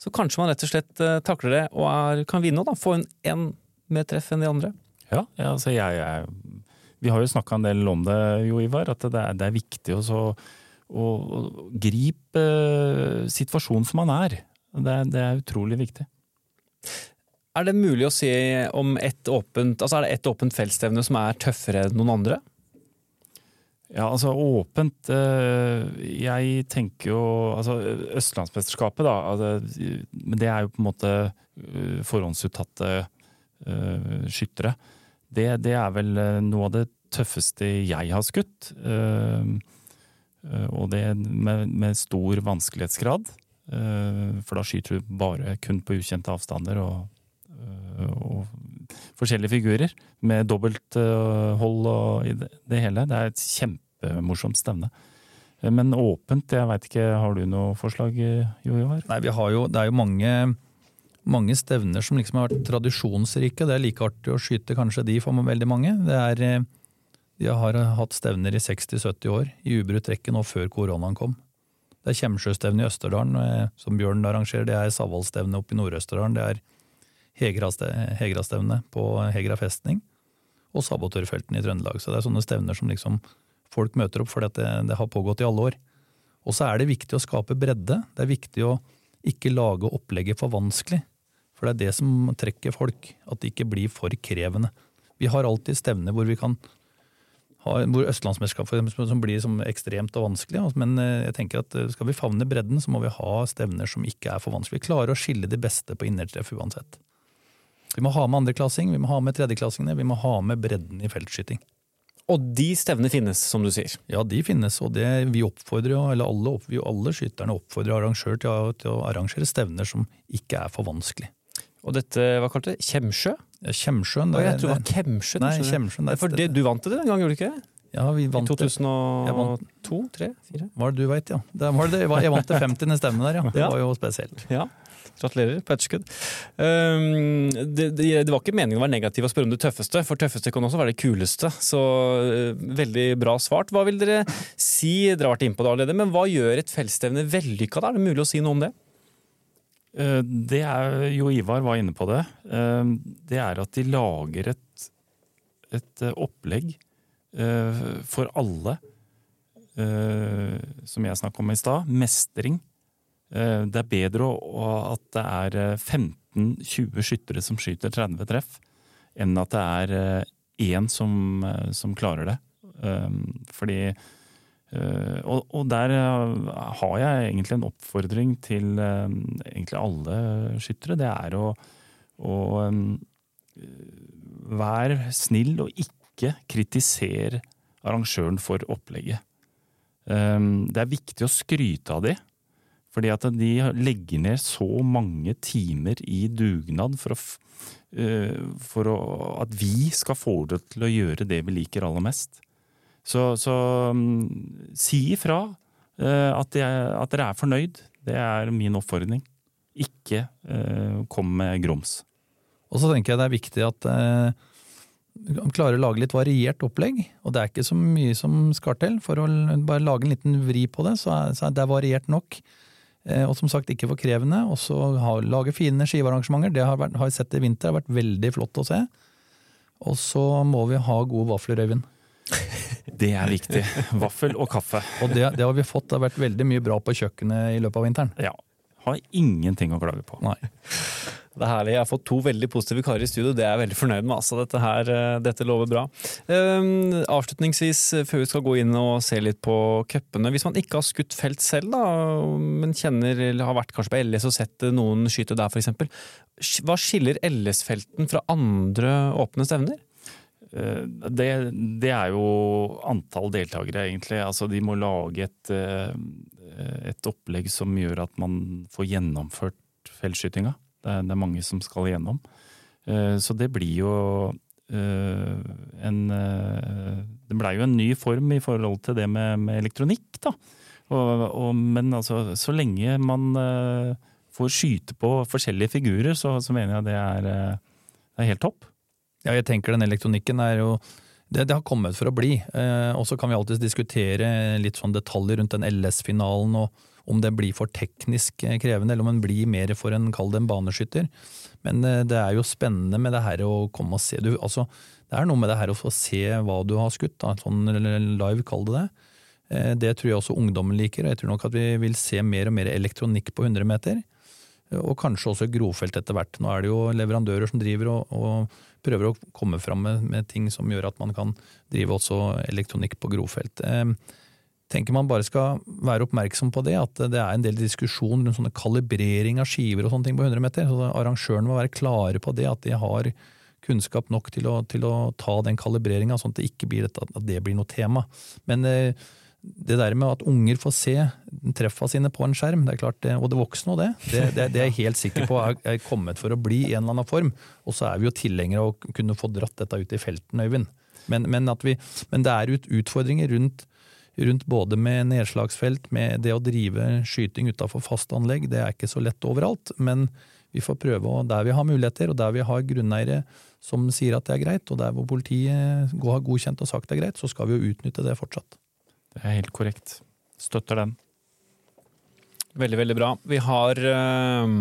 så kanskje man rett og slett eh, takler det og er, kan vinne og da, få en, en mer treff enn de andre. Ja, altså jeg, jeg, Vi har jo snakka en del om det, Jo Ivar, at det er, det er viktig å, å, gripe uh, situasjonen som man er. Det, det er utrolig viktig. Er det mulig å si om et åpent, altså er det ett åpent feltstevne som er tøffere enn noen andre? Ja, altså åpent eh, Jeg tenker jo Altså Østlandsmesterskapet, da. Altså, men det er jo på en måte eh, forhåndsuttatte uh, skyttere. Det, det, er vel noe av det tøffeste jeg har skutt. Uh, Eh, og det med, med stor vanskelighetsgrad. Eh, for da skyter du bare kun på ukjente avstander og, eh, og forskjellige figurer. Med dobbelthold og i det, hele. Det er et kjempemorsomt stevne. Eh, Men åpent, jeg veit ikke, har du noe forslag, Jojo? Nei, vi har jo, det er jo mange, mange stevner som liksom har vært tradisjonsrike. Det er like artig å skyte kanskje de for veldig mange. Det er, eh, de har hatt stevner i 60-70 år, i ubrutt rekke nå før koronaen kom. Det er Kjemsjøstevne i Østerdalen, eh, som Bjørn arrangerer. Det er Savvollstevne oppe i Nord-Østerdalen. Det er Hegrastevnet Hegrastevne på Hegra festning. Og sabotørfeltene i Trøndelag. Så det er sånne stevner som liksom folk møter opp fordi det, det har pågått i alle år. Og så er det viktig å skape bredde. Det er viktig å ikke lage opplegget for vanskelig. For det er det som trekker folk, at det ikke blir for krevende. Vi har alltid stevner hvor vi kan hvor Østlandsmesterskap som blir som ekstremt og vanskelig. altså, Men eh, jeg tenker at eh, skal vi favne bredden, så må vi ha stevner som ikke er for vanskelig. Vi klarer å skille de beste på innertreff uansett. Vi må ha med andreklassing, vi må ha med tredjeklassingene, vi må ha med bredden i feltskyting. Og de stevnene finnes, som du sier. Ja, de finnes, og det vi oppfordrer jo, eller alle, vi, alle skytterne oppfordrer arrangør til å, til å arrangere stevner som ikke er for vanskelig. Og dette, hva kalte du det? Kjemsjø? Kjemsjøen jeg tror det var Kjemsjøen Nei. Kjemsjøen. det For det, du vant det den gang, gjorde du ikke? Ja, vi vant. Jeg 2002? vant- 3? 4? Hva er det du veit, ja. Det var det, jeg vant det 50. stemme der, ja. Det var jo spesielt. Ja. Gratulerer på etterskudd. Um, det, det, det var ikke meningen å være negativ og spørre om det tøffeste, for tøffeste kan også være det kuleste. Så uh, veldig bra svart. Hva vil dere si, dere har vært inne på det allerede, men hva gjør et feltstevne vellykka? Er det mulig å si noe om det? Eh, Det er jo Ivar var inne på det. Eh, Det er at de lager et, et eh, opplegg for alle. Som jeg snakka om i stad. Mestring. Det er bedre at det er eh, 15-20 skyttere som skyter 30 treff, enn at det er én som, som klarer det. Fordi og, og der eh, har jeg egentlig en oppfordring til eh, egentlig alle skyttere. Det er å, å eh, være snill og ikke kritisere arrangøren for opplegget. Eh, det er viktig å skryte av det. Fordi at de legger ned så mange timer i dugnad for, å, eh, for å, at vi skal få det til å gjøre det vi liker aller mest. Så, så mm, si ifra eh, at, at dere er fornøyd. Det er min oppfordring. Ikke eh, kom med grums. Og så tenker jeg det er viktig at eh, du klarer å lage litt variert opplegg. Og det er ikke så mye som skal til. For å bare lage en liten vri på det, så er, så er det variert nok. Eh, og som sagt ikke for krevende. Og så lage fine skivearrangementer. Det har, vært, har vi sett i vinter, det har vært veldig flott å se. Og så må vi ha gode vafler, Øyvind. Det er viktig. Vaffel og kaffe. Og det, det har vi fått. Det har vært veldig mye bra på kjøkkenet i løpet av vinteren. Ja. Har ingenting å klage på. Nei. Det er herlig. Jeg har fått to veldig positive karer i studio. Det er jeg veldig fornøyd med. Altså, dette, her, eh, dette lover bra. Um, avslutningsvis, eh, før vi skal gå inn og se litt på cupene. Hvis man ikke har skutt felt selv, da, men kjenner eller har vært kanskje på LS og sett eh, noen skyte der f.eks. Hva skiller LS-felten fra andre åpne stevner? Eh, Det, det er jo antall deltakere, egentlig. Altså, de må lage et, eh, et opplegg som gjør at man får gjennomført feltskytinga. Det det er mange som skal igjennom. Eh, Så det blir jo en Det blei jo en ny form i forhold til det med, med elektronikk, da. Og, og, men altså, så lenge man får skyte på forskjellige figurer, så, så mener jeg det er, det er helt topp. Ja, jeg tenker den elektronikken er jo det, det har kommet for å bli. Eh, og så kan vi alltids diskutere litt sånn detaljer rundt den LS-finalen, og om det blir for teknisk eh, krevende, eller om den blir mer for en, kall det en baneskytter. Men eh, det er jo spennende med det her å komme og se. Du, altså, det er noe med det her å få se hva du har skutt, da, sånn live, kall det det. Eh, det tror jeg også ungdommen liker, og jeg tror nok at vi vil se mer og mer elektronikk på 100 meter. Og kanskje også grovfelt etter hvert. Nå er det jo leverandører som driver og, og prøver å komme fram med, med, ting som gjør at man kan drive også elektronikk på grovfelt. Tenker man bare skal være oppmerksom på det, at det er en del diskusjon rundt sånne kalibrering av skiver og sånne ting på 100 meter. Så arrangørene må være klare på det, at de har kunnskap nok til å, til å ta den kalibreringa, sånn at det ikke blir, et, at det blir noe tema. Men eh, det der med at unger får se treffa sine på en skjerm, det er klart det, og det voksne og det, det, det, det er jeg helt sikker på er, er kommet for å bli i en eller annen form. Og så er vi jo tilhengere av å kunne få dratt dette ut i felten, Øyvind. Men, men, vi, men det er ut, utfordringer rundt, rundt, både med nedslagsfelt, med det å drive skyting utafor fast anlegg. Det er ikke så lett overalt. Men vi får prøve, og der vi har muligheter, og der vi har grunneiere som sier at det er greit, og der hvor politiet har godkjent og sagt det er greit, så skal vi jo utnytte det fortsatt. Det er helt korrekt. Støtter den. Veldig, veldig bra. Vi har uh,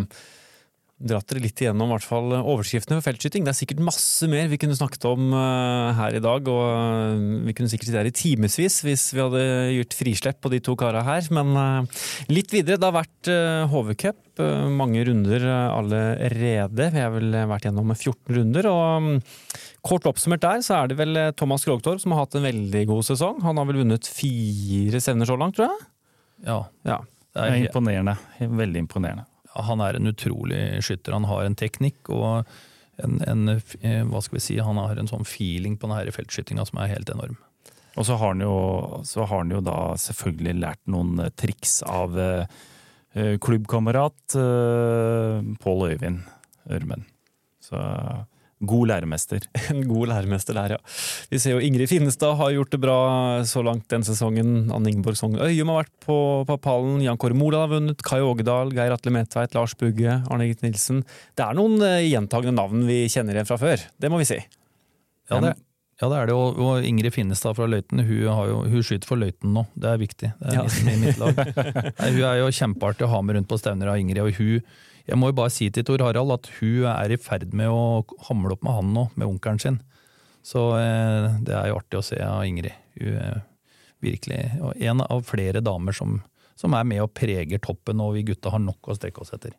dratt dere litt igjennom hvert fall overskriftene for feltskyting. Det er sikkert masse mer vi kunne snakket om uh, her i dag, og uh, vi kunne sikkert sittet her i timevis hvis vi hadde gjort frislepp på de to kara her. Men litt videre. Det har vært HV-cup, mange runder allerede. Vi har vel vært gjennom 14 runder. og um, Kort oppsummert der, så er det vel eh, Thomas Krogtorp som har hatt en veldig god sesong. Han har vel vunnet fire stevner så langt, tror jeg? Ja. ja. Det er imponerende. Veldig imponerende. Han er en utrolig skytter. Han har en teknikk og en, en, eh, hva skal vi si, han har en sånn feeling på denne feltskytinga som er helt enorm. Og så har han jo, har han jo da selvfølgelig lært noen eh, triks av eh, klubbkamerat Pål Øyvind Ørmen. Så God læremester. En god læremester der, ja. Vi ser jo Ingrid Finnestad har gjort det bra så langt den sesongen. Anne Ingeborg Sogn Øyum har vært på, på pallen. Jan Kåre Moland har vunnet. Kai Ågedal, Geir Atle Metveit, Lars Bugge, Arne Gitt Nilsen. Det er noen uh, gjentagende navn vi kjenner igjen fra før. Det må vi si. Ja, det, ja, det er det. Og, Ingrid Finnestad fra Løiten hun, jo, hun skyter for Løiten nå. Det er viktig. Det er ja. liksom i mitt lag. Nei, hun er jo kjempeartig å ha med rundt på stevner av Ingrid. og hun jeg må jo bare si til Tor Harald at hun er i ferd med å hamle opp med han nå, med onkelen sin. Så eh, det er jo artig å se av Ingrid. Hun er virkelig en av flere damer som, som er med og preger toppen, og vi gutta har nok å strekke oss etter.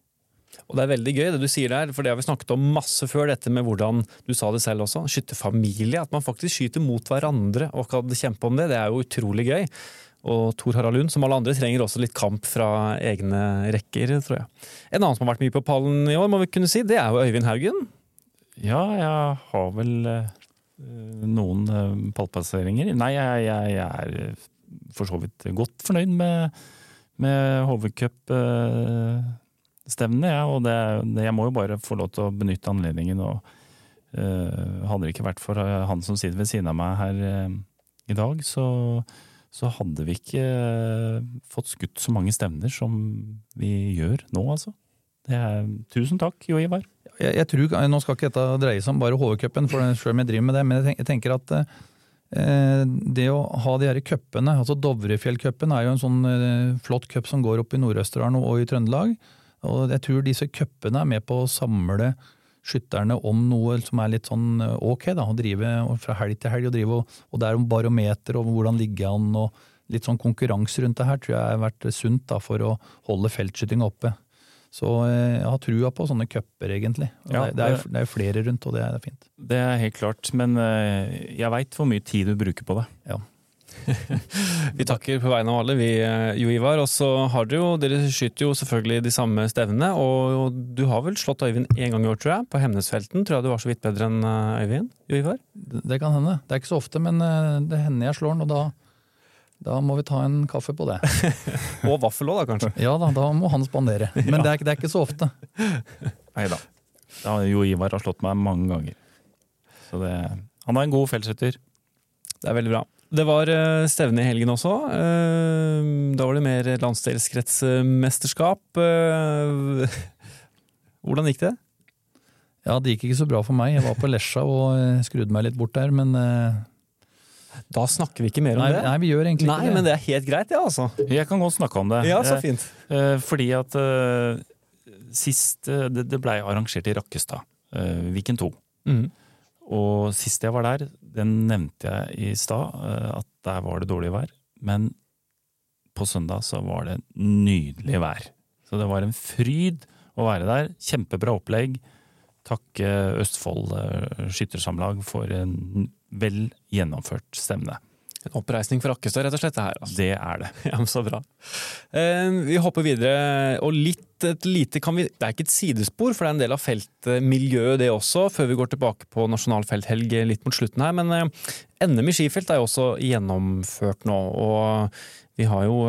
Og Det er veldig gøy det du sier der, for det har vi snakket om masse før. Dette med hvordan du sa det selv også, skytterfamilie. At man faktisk skyter mot hverandre og kan kjempe om det. Det er jo utrolig gøy. Og Tor Harald Lund, som alle andre, trenger også litt kamp fra egne rekker, tror jeg. En annen som har vært mye på pallen i år, må vi kunne si, det er jo Øyvind Haugen. Ja, jeg har vel uh, noen uh, pallplasseringer. Nei, jeg, jeg, jeg, er for så vidt godt fornøyd med, med HV-cup-stevnene, uh, ja, og det, det, jeg må jo bare få lov til å benytte anledningen. og Hadde det ikke vært for han som sitter ved siden av meg her i dag, så så hadde vi ikke eh, fått skutt så mange stevner som vi gjør nå, altså. Er, tusen takk, Jo Ivar. Jeg, jeg, tror, Nå skal ikke dette dreie seg om bare HV-cupen, selv om jeg driver med det, men jeg tenker at eh, det å ha de her cupene, altså Dovrefjellcupen er jo en sånn eh, flott cup som går opp i Nord-Østerdalen og i Trøndelag. og Jeg tror disse cupene er med på å samle skytterne om noe som er litt sånn eh, ok, da, å drive fra helg til helg. Og, drive, og det er om barometer og hvordan ligger an, og litt sånn konkurranse rundt det her tror jeg har vært sunt da, for å holde feltskytinga oppe. Så eh, jeg har trua på sånne cuper, egentlig. Ja, det, er, det, er, flere rundt, og det er fint. Det er helt klart, men eh, jeg veit hvor mye tid du bruker på det. Ja. vi takker på vegne av alle, vi, eh, Jo Ivar. Og så har dere jo, dere skyter jo selvfølgelig de samme stevnene. Og du har vel slått Øyvind én gang i år, tror jeg. På Hemnesfelten tror jeg du var så vidt bedre enn eh, Øyvind? Jo Ivar? Det kan hende. Det er ikke så ofte, men eh, det hender jeg slår den, og da da må vi ta en kaffe på det. og vaffel òg, da, kanskje? Ja da, da må han spandere. Men ja. det, er, det, er, ikke så ofte. Nei da. Jo Ivar har slått meg mange ganger. Så det, han er en god feltskytter. Det er veldig bra. Det var eh, stevne i helgen også. Eh, da var det mer landsdelskretsmesterskap. Eh, hvordan gikk det? Ja, Det gikk ikke så bra for meg. Jeg var på Lesja og skrudde meg litt bort der, men Da snakker vi ikke mer om nei, det. Nei, vi gjør egentlig nei, ikke det. Men det er helt greit, ja, altså. Jeg kan godt snakke om det. Ja, så fint. Fordi at sist Det, det blei arrangert i Rakkestad. Viken 2. Mm. Og sist jeg var der, den nevnte jeg i stad, eh, at der var det dårlig vær. Men på søndag så var det nydelig vær. Så det var en fryd å være der. Kjempebra opplegg. Takke Østfold eh, Skyttersamlag for en vel gjennomført stevne. En oppreisning for Akkestad, rett og slett. det her. Altså. Det er det. Ja, men Så bra. Eh, vi hopper videre, og litt et lite kan vi, Det er ikke et sidespor, for det er en del av feltmiljøet det også, før vi går tilbake på nasjonal felthelg litt mot slutten her. Men eh, NM i skifelt er jo også gjennomført nå, og vi har jo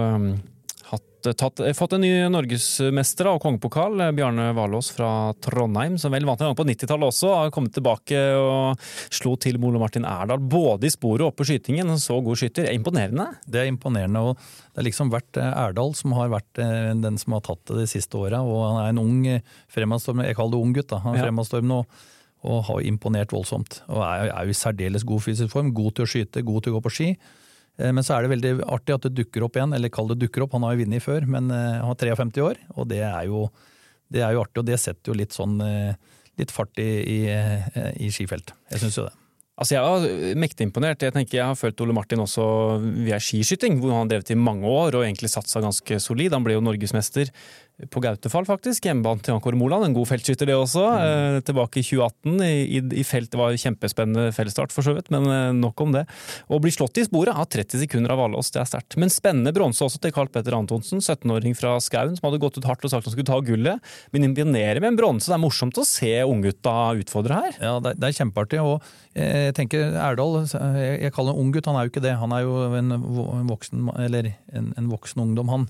eh, tatt, eh, fått en ny norgesmester og kongepokal. Eh, Bjarne Valås fra Trondheim, som vel vant en gang på 90-tallet også. Har kommet tilbake og slo til Mole Martin Erdal, både i sporet og oppe på skytingen. En så god skytter. Imponerende? Det er imponerende. og Det har liksom vært Erdal som har vært den som har tatt det de siste åra. Han er en ung fremadstormende, jeg kaller det ung gutt, da. Han er ja. fremadstormende og, og, har imponert voldsomt. Og er, er i særdeles god fysisk form. God til å skyte, god til å gå på ski. Eh, men så er det veldig artig at det dukker opp igjen, eller kall det dukker opp, han har jo vunnet før, men eh, han har 53 år, og det er, jo, det er jo artig. Og det setter jo litt sånn eh, litt fart i, i, i skifelt. Jeg syns jo det. Altså Jeg var mektig imponert. Jeg tenker jeg har følt Ole Martin også via skiskyting, hvor han har drevet i mange år og egentlig satsa ganske solid. Han ble jo norgesmester på Gautefall, faktisk. Hjemmebane til Ankor Moland. En god feltskytter, det også. Mm. Eh, tilbake i 2018 i, i, felt. Det var kjempespennende fellesstart, for så vidt, men eh, nok om det. Å bli slått i sporet av 30 sekunder av Valås, det er sterkt. Men spennende bronse også til Carl Petter Antonsen, 17-åring fra Skauen, som hadde gått ut hardt og sagt han skulle ta gullet. Men imponerer med en bronse. Det er morsomt å se unggutta utfordre her. Ja, det det er kjempeartig. og eh, jeg tenker Erdal, jeg, jeg kaller han unggutt, han er jo ikke det. Han er jo en voksen, eller en, en voksen ungdom, han.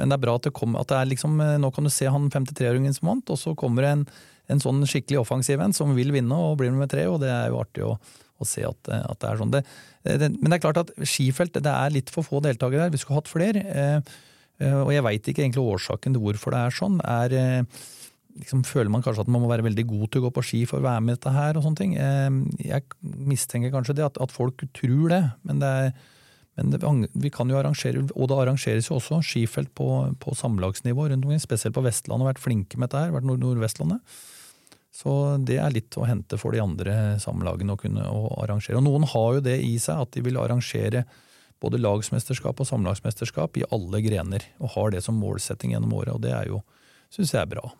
Men det er bra at det, kom, at det er liksom eh, Nå kan du se han 53-åringen som vant, og så kommer det en, en, sånn skikkelig offensiv en som vil vinne og blir nummer tre, og det er jo artig å, å se at, eh, at, det er sånn. Det, det, men det er klart at skifelt det er litt for få deltakere der. Vi skulle hatt flere. Eh, og jeg veit ikke egentlig årsaken til hvorfor det er sånn. Er, liksom, føler man kanskje at man må være veldig god til å gå på ski for å være med i dette her og sånne ting. Jeg mistenker kanskje det, at, at folk tror det. men det er men vi kan jo arrangere, og det arrangeres jo også skifelt på, på samlagsnivå rundt omkring, spesielt på Vestlandet. Vært flinke med dette her, vært Nord Nordvestlandet. Så det er litt å hente for de andre samlagene å kunne å arrangere. Og noen har jo det i seg at de vil arrangere både lagsmesterskap og samlagsmesterskap i alle grener, og har det som målsetting gjennom året, og det er jo, syns jeg er bra.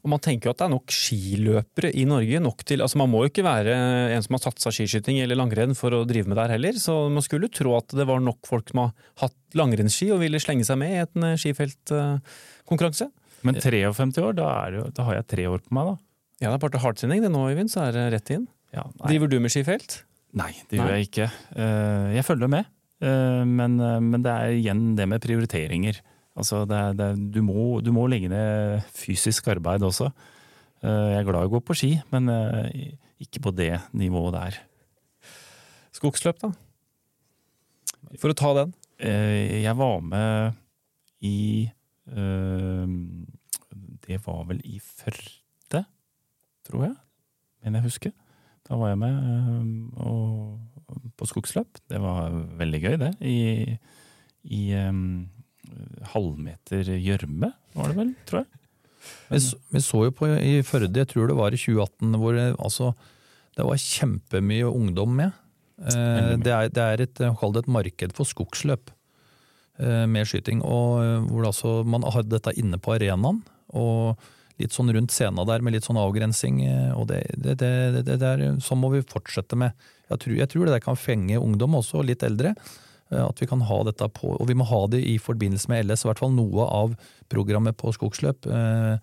Og man tenker jo at det er nok skiløpere i Norge. nok til, altså Man må jo ikke være en som har satsa skiskyting eller langrenn for å drive med der heller. Så man skulle tro at det var nok folk som har hatt langrennsski og ville slenge seg med i en eh, skifeltkonkurranse. Men 53 år, da, jo, da, har jeg tre år på meg, da. Ja, det er bare til hardtrening det nå, Øyvind, så er det rett inn. Ja, Driver du med skifelt? Nei, det gjør jeg ikke. Eh, jeg følger med, eh, men, men det er igjen det med prioriteringer. Altså det, det, du, må, du, må, legge ned fysisk arbeid også. Eh, jeg er glad i å gå på ski, men eh, ikke på det nivået der. Skogsløp, da? For å ta den? Eh, jeg var med i Det var vel i Førde, tror jeg. Men jeg husker. Da var jeg med på skogsløp. Det var veldig gøy, det. I, i halvmeter gjørme, var det vel, tror jeg. Vi så, vi så, jo på i Førde, jeg tror det var i 2018, hvor det, altså, det var kjempemye ungdom med. Eh, det, er, det er et, det et marked for skogsløp eh, med skyting. og eh, hvor altså, Man hadde dette inne på arenaen, og litt sånn rundt scenen der med litt sånn avgrensing. og det, det, det, det der, Sånn må vi fortsette med. Jeg tror, jeg tror det der kan fenge ungdom også, litt eldre. Eh, at vi kan ha dette på, og vi må ha det i forbindelse med LS. I hvert fall noe av programmet på skogsløp. Eh,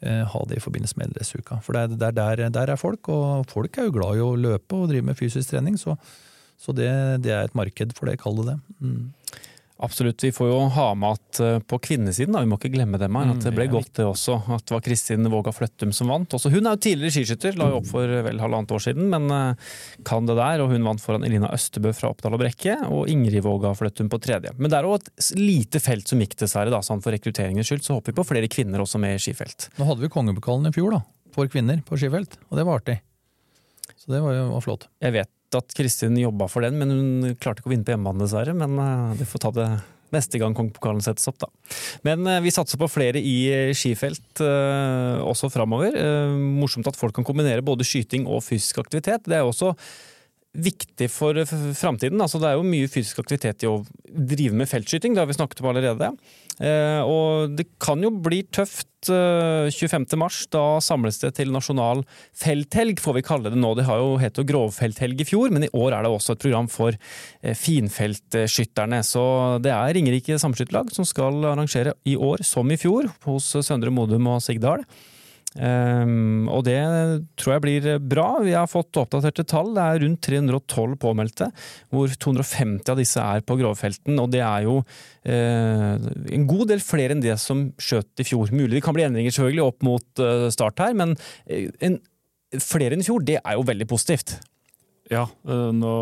eh, ha det i forbindelse med LS-uka. For det er, der, der, er folk, og folk er jo glad i å løpe og drive med fysisk trening. Så, så det, det, er et marked for det, kall det det. Mm. Absolutt. Vi får jo ha med at eh, på kvinnesiden, da, vi må ikke glemme dem her, at det ble mm, godt det også. At det var Kristin Våga Fløttum som vant. Også hun er jo tidligere skiskytter, la jo opp for vel halvannet år siden, men eh, kan det der. Og hun vant foran Elina Østebø fra Oppdal og Brekke, og Ingrid Våga Fløttum på tredje. Men det er jo et lite felt som gikk, dessverre, da, sånn for rekrutteringens skyld. Så håper vi på flere kvinner også med i skifelt. Nå hadde vi kongepokalen i fjor, da, for kvinner på skifelt, og det var artig. Så det var jo var flott. Jeg vet at Kristin jobba for den, men hun klarte ikke å vinne på hjemmebane, dessverre. Men uh, får ta det neste gang kongepokalen settes opp, da. Men uh, vi satser på flere i skifelt også framover. morsomt at folk kan kombinere både skyting og fysisk aktivitet. Det er også viktig for framtiden. Altså, det er jo mye fysisk aktivitet i drive med feltskyting, det har vi snakket om allerede. Eh, og det kan jo bli tøft 25. mars. Da samles det til nasjonal felthelg, får vi kalle det nå. Det har jo hett grovfelthelg i fjor, men i år er det også et program for finfeltskytterne. Så det er Ringerike samskytterlag som skal arrangere i år, som i fjor, hos Søndre Modum og Sigdal. Um, og det tror jeg blir bra. Vi har fått oppdaterte tall. Det er rundt 312 påmeldte, hvor 250 av disse er på grovfelten. Og det er jo uh, en god del flere enn det som skjøt i fjor. Mulig det kan bli endringer selvfølgelig opp mot uh, start her, men uh, en, flere enn i fjor, det er jo veldig positivt. Ja, nå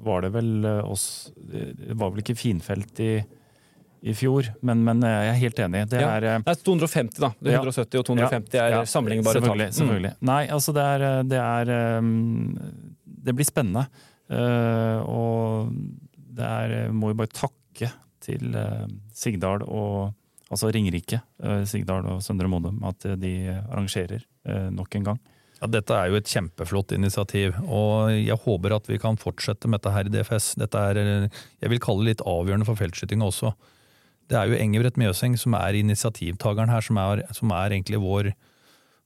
var det vel oss Det var vel ikke finfelt i i fjor, men, men, jeg er helt enig. Det er, ja. det er 250, da. Det er 170 og 250 er ja, sammenlignbare tall. Selvfølgelig. selvfølgelig. Mm. Nei, altså det er, det er Det blir spennende. Uh, og det er Må jo bare takke til Sigdal og Altså Ringerike, Sigdal og Søndre Modum, at de arrangerer nok en gang. Ja, Dette er jo et kjempeflott initiativ, og jeg håper at vi kan fortsette med dette her i DFS. Dette er, jeg vil kalle det litt avgjørende for feltskytinga også det er jo Engebret Mjøseng som er initiativtakeren her, som er, som er, egentlig vår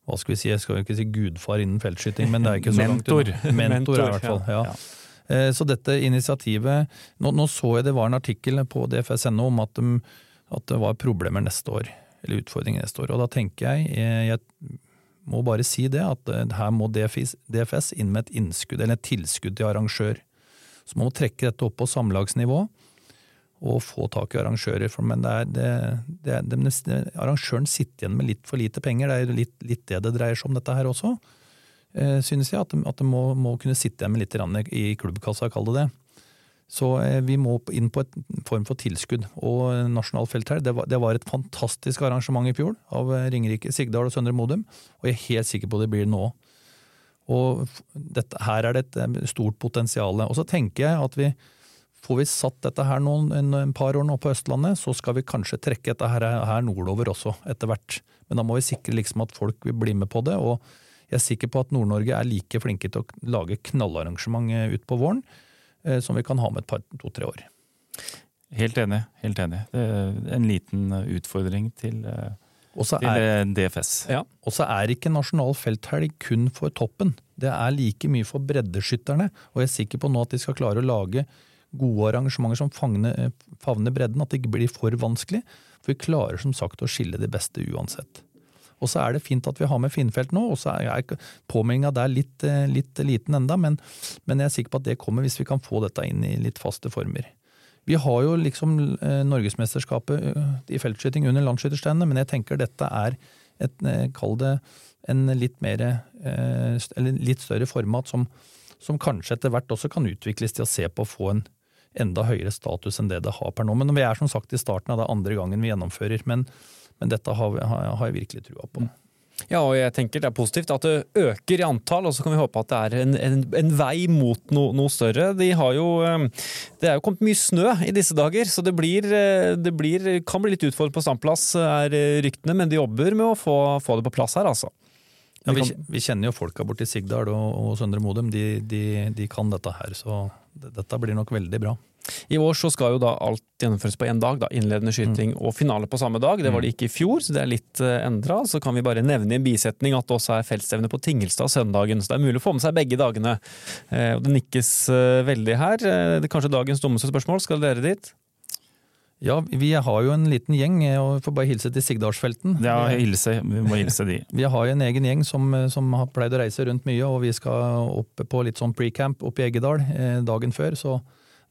hva skal vi si, Jeg skal jo ikke si gudfar innen feltskyting, men det er ikke så Mentor. langt Mentor, Mentor, i hvert fall. ja. ja. Eh, så dette initiativet nå, nå, så jeg det var en artikkel på DFS.no om at, de, at, det var problemer neste år, eller utfordringer neste år. Og da tenker jeg, eh, jeg må bare si det, at eh, her må DFS, DFS inn med et innskudd, eller et tilskudd til arrangør. Så man må trekke dette opp på samlagsnivå og få tak i arrangører. Men det er, det, det, det, arrangøren sitter igjen med litt for lite penger. Det er litt, litt det det dreier seg om, dette her også. Eh, synes jeg, At de, at de må, må, kunne sitte igjen med litt i klubbkassa, kall det det. Så eh, vi må inn på en form for tilskudd. Og Nasjonal felthær det, det var et fantastisk arrangement i fjor av Ringerike, Sigdal og Søndre Modum. Og jeg er helt sikker på det blir nå. Og dette, her er det et stort potensial. Og så tenker jeg at vi Får vi satt dette her noen, en, en, par år nå på Østlandet, så skal vi kanskje trekke dette her, her nordover også, etter hvert. Men da må vi sikre liksom at folk vil bli med på det. og jeg er sikker på at Nord-Norge er like flinke til å lage knallarrangement utpå ut på våren eh, som vi kan ha med et par, to-tre år. Helt enig. helt enig. Det er en liten utfordring til, eh, til er, DFS. Ja. Og så er ikke nasjonal felthelg kun for toppen. Det er like mye for breddeskytterne. Og jeg er sikker på nå at de skal klare å lage gode arrangementer som favner, eh, favner bredden, at det ikke blir for vanskelig. For vi klarer som sagt å skille de beste uansett. Og så er det fint at vi har med Finnfelt nå, og så er påmeldinga der litt, eh, litt, liten enda, men, men, jeg er sikker på at det kommer hvis vi kan få dette inn i litt faste former. Vi har jo liksom eh, Norgesmesterskapet i feltskyting under landsskytterstevnet, men jeg tenker dette er et, kall det en litt mer, litt større format som, som kanskje etter hvert også kan utvikles til å se på å få en enda høyere status enn det det har per nå. Men vi er som sagt i starten av det andre gangen vi gjennomfører. Men, men dette har, har, jeg virkelig trua på. Ja, og jeg tenker det er positivt at det øker i antall, og så kan vi håpe at det er en, en, en vei mot no, noe større. De jo, eh, det er jo kommet mye snø i disse dager, så det, blir, eh, det blir, kan bli litt utfordrende på standplass, er ryktene, men de jobber med å få, få det på plass her, altså. Ja, vi, vi, kjenner jo folka borti Sigdal og, og Søndre Modum, de, de, de, kan dette her. Så dette blir nok veldig bra. I år så skal jo da alt gjennomføres på én dag. da, Innledende skyting mm. og finale på samme dag. Det var det mm. ikke i fjor, så det er litt uh, endra. Så kan vi bare nevne i en bisetning at det også er feltstevne på Tingelstad søndagen. Så det er mulig å få med seg begge dagene. Og det nikkes uh, veldig her. Det er kanskje dagens dummeste spørsmål. Skal dere dit? Ja, vi har jo en liten gjeng, og får bare hilse til Sigdalsfelten. Ja, hilse. vi må hilse de. Vi har jo en egen gjeng som, som, har pleid å reise rundt mye, og vi skal opp på litt sånn pre-camp oppe i Eggedal eh, dagen før. Så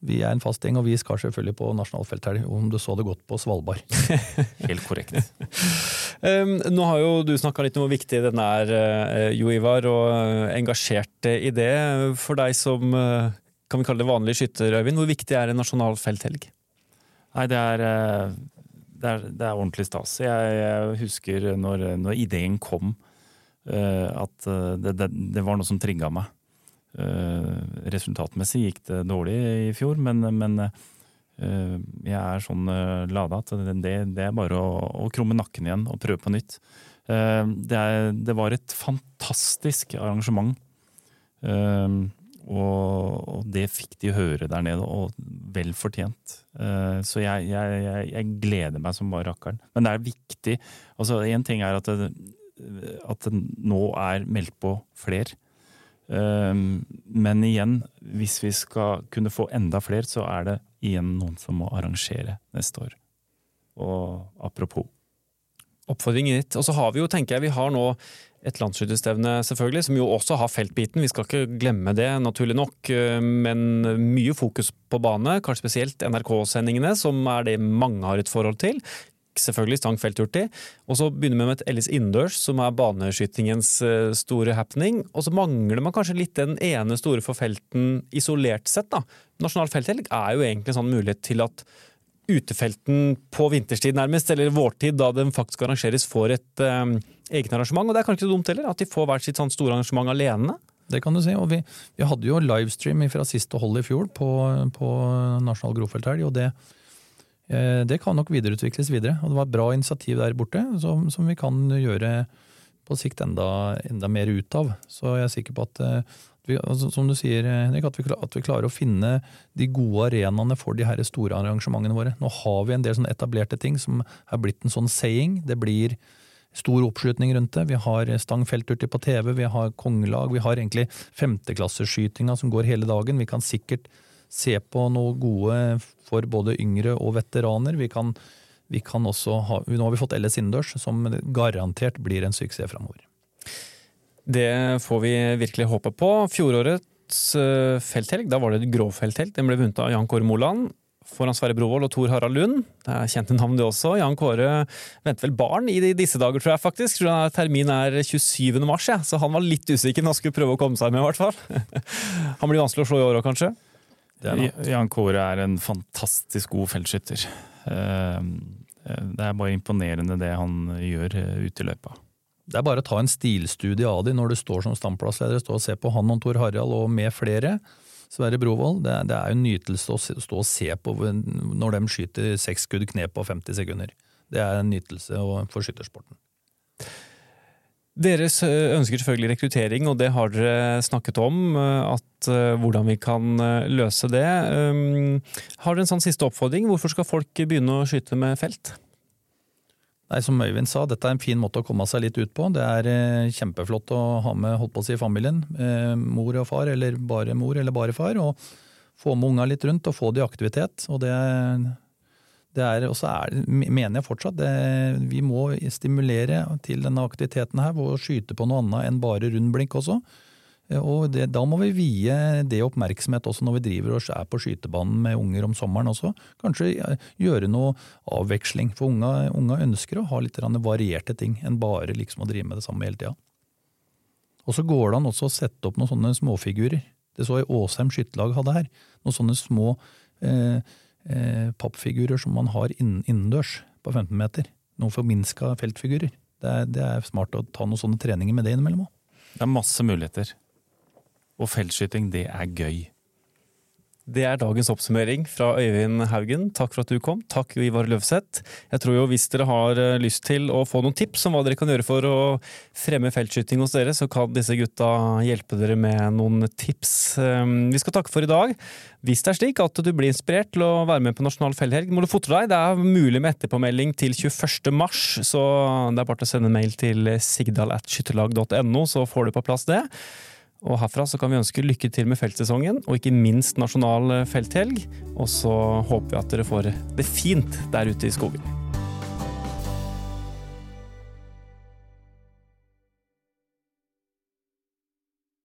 vi er en fast gjeng, og vi skal selvfølgelig på nasjonalfelthelg, om du så det godt på Svalbard. Helt korrekt. um, nå har jo du snakka litt om hvor viktig den er, uh, Jo Ivar, og engasjert i det. For deg som uh, kan vi kalle det vanlig skytter, Øyvind, hvor viktig er en nasjonal felthelg? Nei, det er, eh, det er, det er ordentlig stas. Jeg, jeg husker når, når, ideen kom, eh, at eh, det, det, var noe som trigga meg. Resultatmessig gikk det dårlig i fjor, men, men jeg er sånn lada at det, er bare å, å, krumme nakken igjen og prøve på nytt. Det, er, det var et fantastisk arrangement. Og det fikk de høre der nede, og vel fortjent. Eh, så jeg, jeg, jeg, gleder meg som bare rakkeren. Men det er viktig. altså Én ting er at det, at det nå er meldt på fler. Men igjen, hvis vi skal kunne få enda flere, så er det igjen noen som må arrangere neste år. Og apropos. Oppfordringen ditt. Og så har vi jo, tenker jeg, vi har nå et landsskytterstevne, selvfølgelig, som jo også har feltbiten. Vi skal ikke glemme det, naturlig nok. Men mye fokus på bane, kanskje spesielt NRK-sendingene, som er det mange har et forhold til. Selvfølgelig stang felthurtig. Og så begynner vi med et Ellis innendørs, som er baneskytingens eh, store happening. Og så mangler man kanskje litt den ene store for felten isolert sett. da. Nasjonal felthelg er jo egentlig en sånn mulighet til at utefelten på vinterstid nærmest, eller vårtid, da den faktisk arrangeres, får et um, eget arrangement. Og det er kanskje ikke dumt heller, at de får hvert sitt sånn store arrangement alene. Det kan du si. og Vi, vi hadde jo livestream fra siste hold i fjor på, på Nasjonal Grofelthelg. og det, eh, det kan nok videreutvikles videre. og Det var et bra initiativ der borte, som, som vi kan gjøre på sikt enda, enda, mer ut av. Så jeg er sikker på at eh, vi, altså, som du sier, Henrik, at vi, at vi, klarer å finne de gode arenaene for de her store arrangementene våre. Nå har vi en del sånne etablerte ting som er blitt en sånn saying. Det blir stor oppslutning rundt det. Vi har Stang felturti på TV, vi har kongelag, vi har egentlig femteklasseskytinga som går hele dagen. Vi kan sikkert se på noe gode for både yngre og veteraner. Vi kan, vi kan også ha, nå har vi fått LS innendørs, som garantert blir en suksess framover. Det får vi virkelig håpe på. Fjorårets eh, felthelg, da var det et grovfelthelg. Den ble vunnet av Jan Kåre Moland foran Sverre Brovold og Tor Harald Lund. Det er kjente navn, det også. Jan Kåre venter vel barn i disse dager, tror jeg faktisk. Tror jeg Termin er 27. mars, ja. så han var litt usikker. når Han skulle prøve å komme seg med, i hvert fall. Han blir vanskelig å slå i år òg, kanskje? Jan Kåre er en fantastisk god feltskytter. Eh, eh, det er bare imponerende det han gjør ute i løypa. Det er bare å ta en stilstudie av de når du står som standplassleder, stå og se på han og Tor Harald og med flere. Sverre Brovold, det, det er jo en nytelse å stå og se på når de skyter seks skudd kne på 50 sekunder. Det er en nytelse for skyttersporten. Dere ønsker selvfølgelig rekruttering, og det har dere snakket om. At, eh, hvordan vi kan eh, løse det. Um, har dere en sånn siste oppfordring? Hvorfor skal folk begynne å skyte med felt? Nei, Som Øyvind sa, dette er en fin måte å komme seg litt ut på. Det er eh, kjempeflott å ha med holdt på å si, familien, eh, mor og far, eller bare mor eller bare far. og Få med unga litt rundt og få de aktivitet. og det, det er, også er, mener jeg fortsatt, det, vi må stimulere til denne aktiviteten her å skyte på noe annet enn bare rundblink også. Og det, Da må vi vie det oppmerksomhet også når vi driver og er på skytebanen med unger om sommeren også. Kanskje gjøre noe avveksling, for unga, unga ønsker å ha litt varierte ting enn bare liksom å drive med det samme hele tida. Og så går det an også å sette opp noen sånne småfigurer. Det så jeg Åsheim skytterlag hadde her. Noen sånne små eh, eh, pappfigurer som man har innendørs på 15 meter. Noen forminska feltfigurer. Det er, det er smart å ta noen sånne treninger med det innimellom òg. Det er masse muligheter. Og feltskyting, det er gøy. Det er dagens oppsummering fra Øyvind Haugen. Takk for at du kom. Takk, Ivar Løvseth. Jeg tror jo hvis dere har eh, lyst til å få noen tips om hva dere kan gjøre for å fremme feltskyting hos dere, så kan disse gutta hjelpe dere med noen tips. Ehm, vi skal takke for i dag. Hvis det er slik at du blir inspirert til å være med på Nasjonal fellhelg, må du fotre deg. Det er mulig med etterpåmelding til 21. mars, så det er bare å sende mail til sigdal.skytterlag.no, så får du på plass det. Og herfra så kan vi ønske lykke til med feltsesongen, og ikke minst nasjonal felthelg. Og så håper vi at dere får det fint der ute i skogen.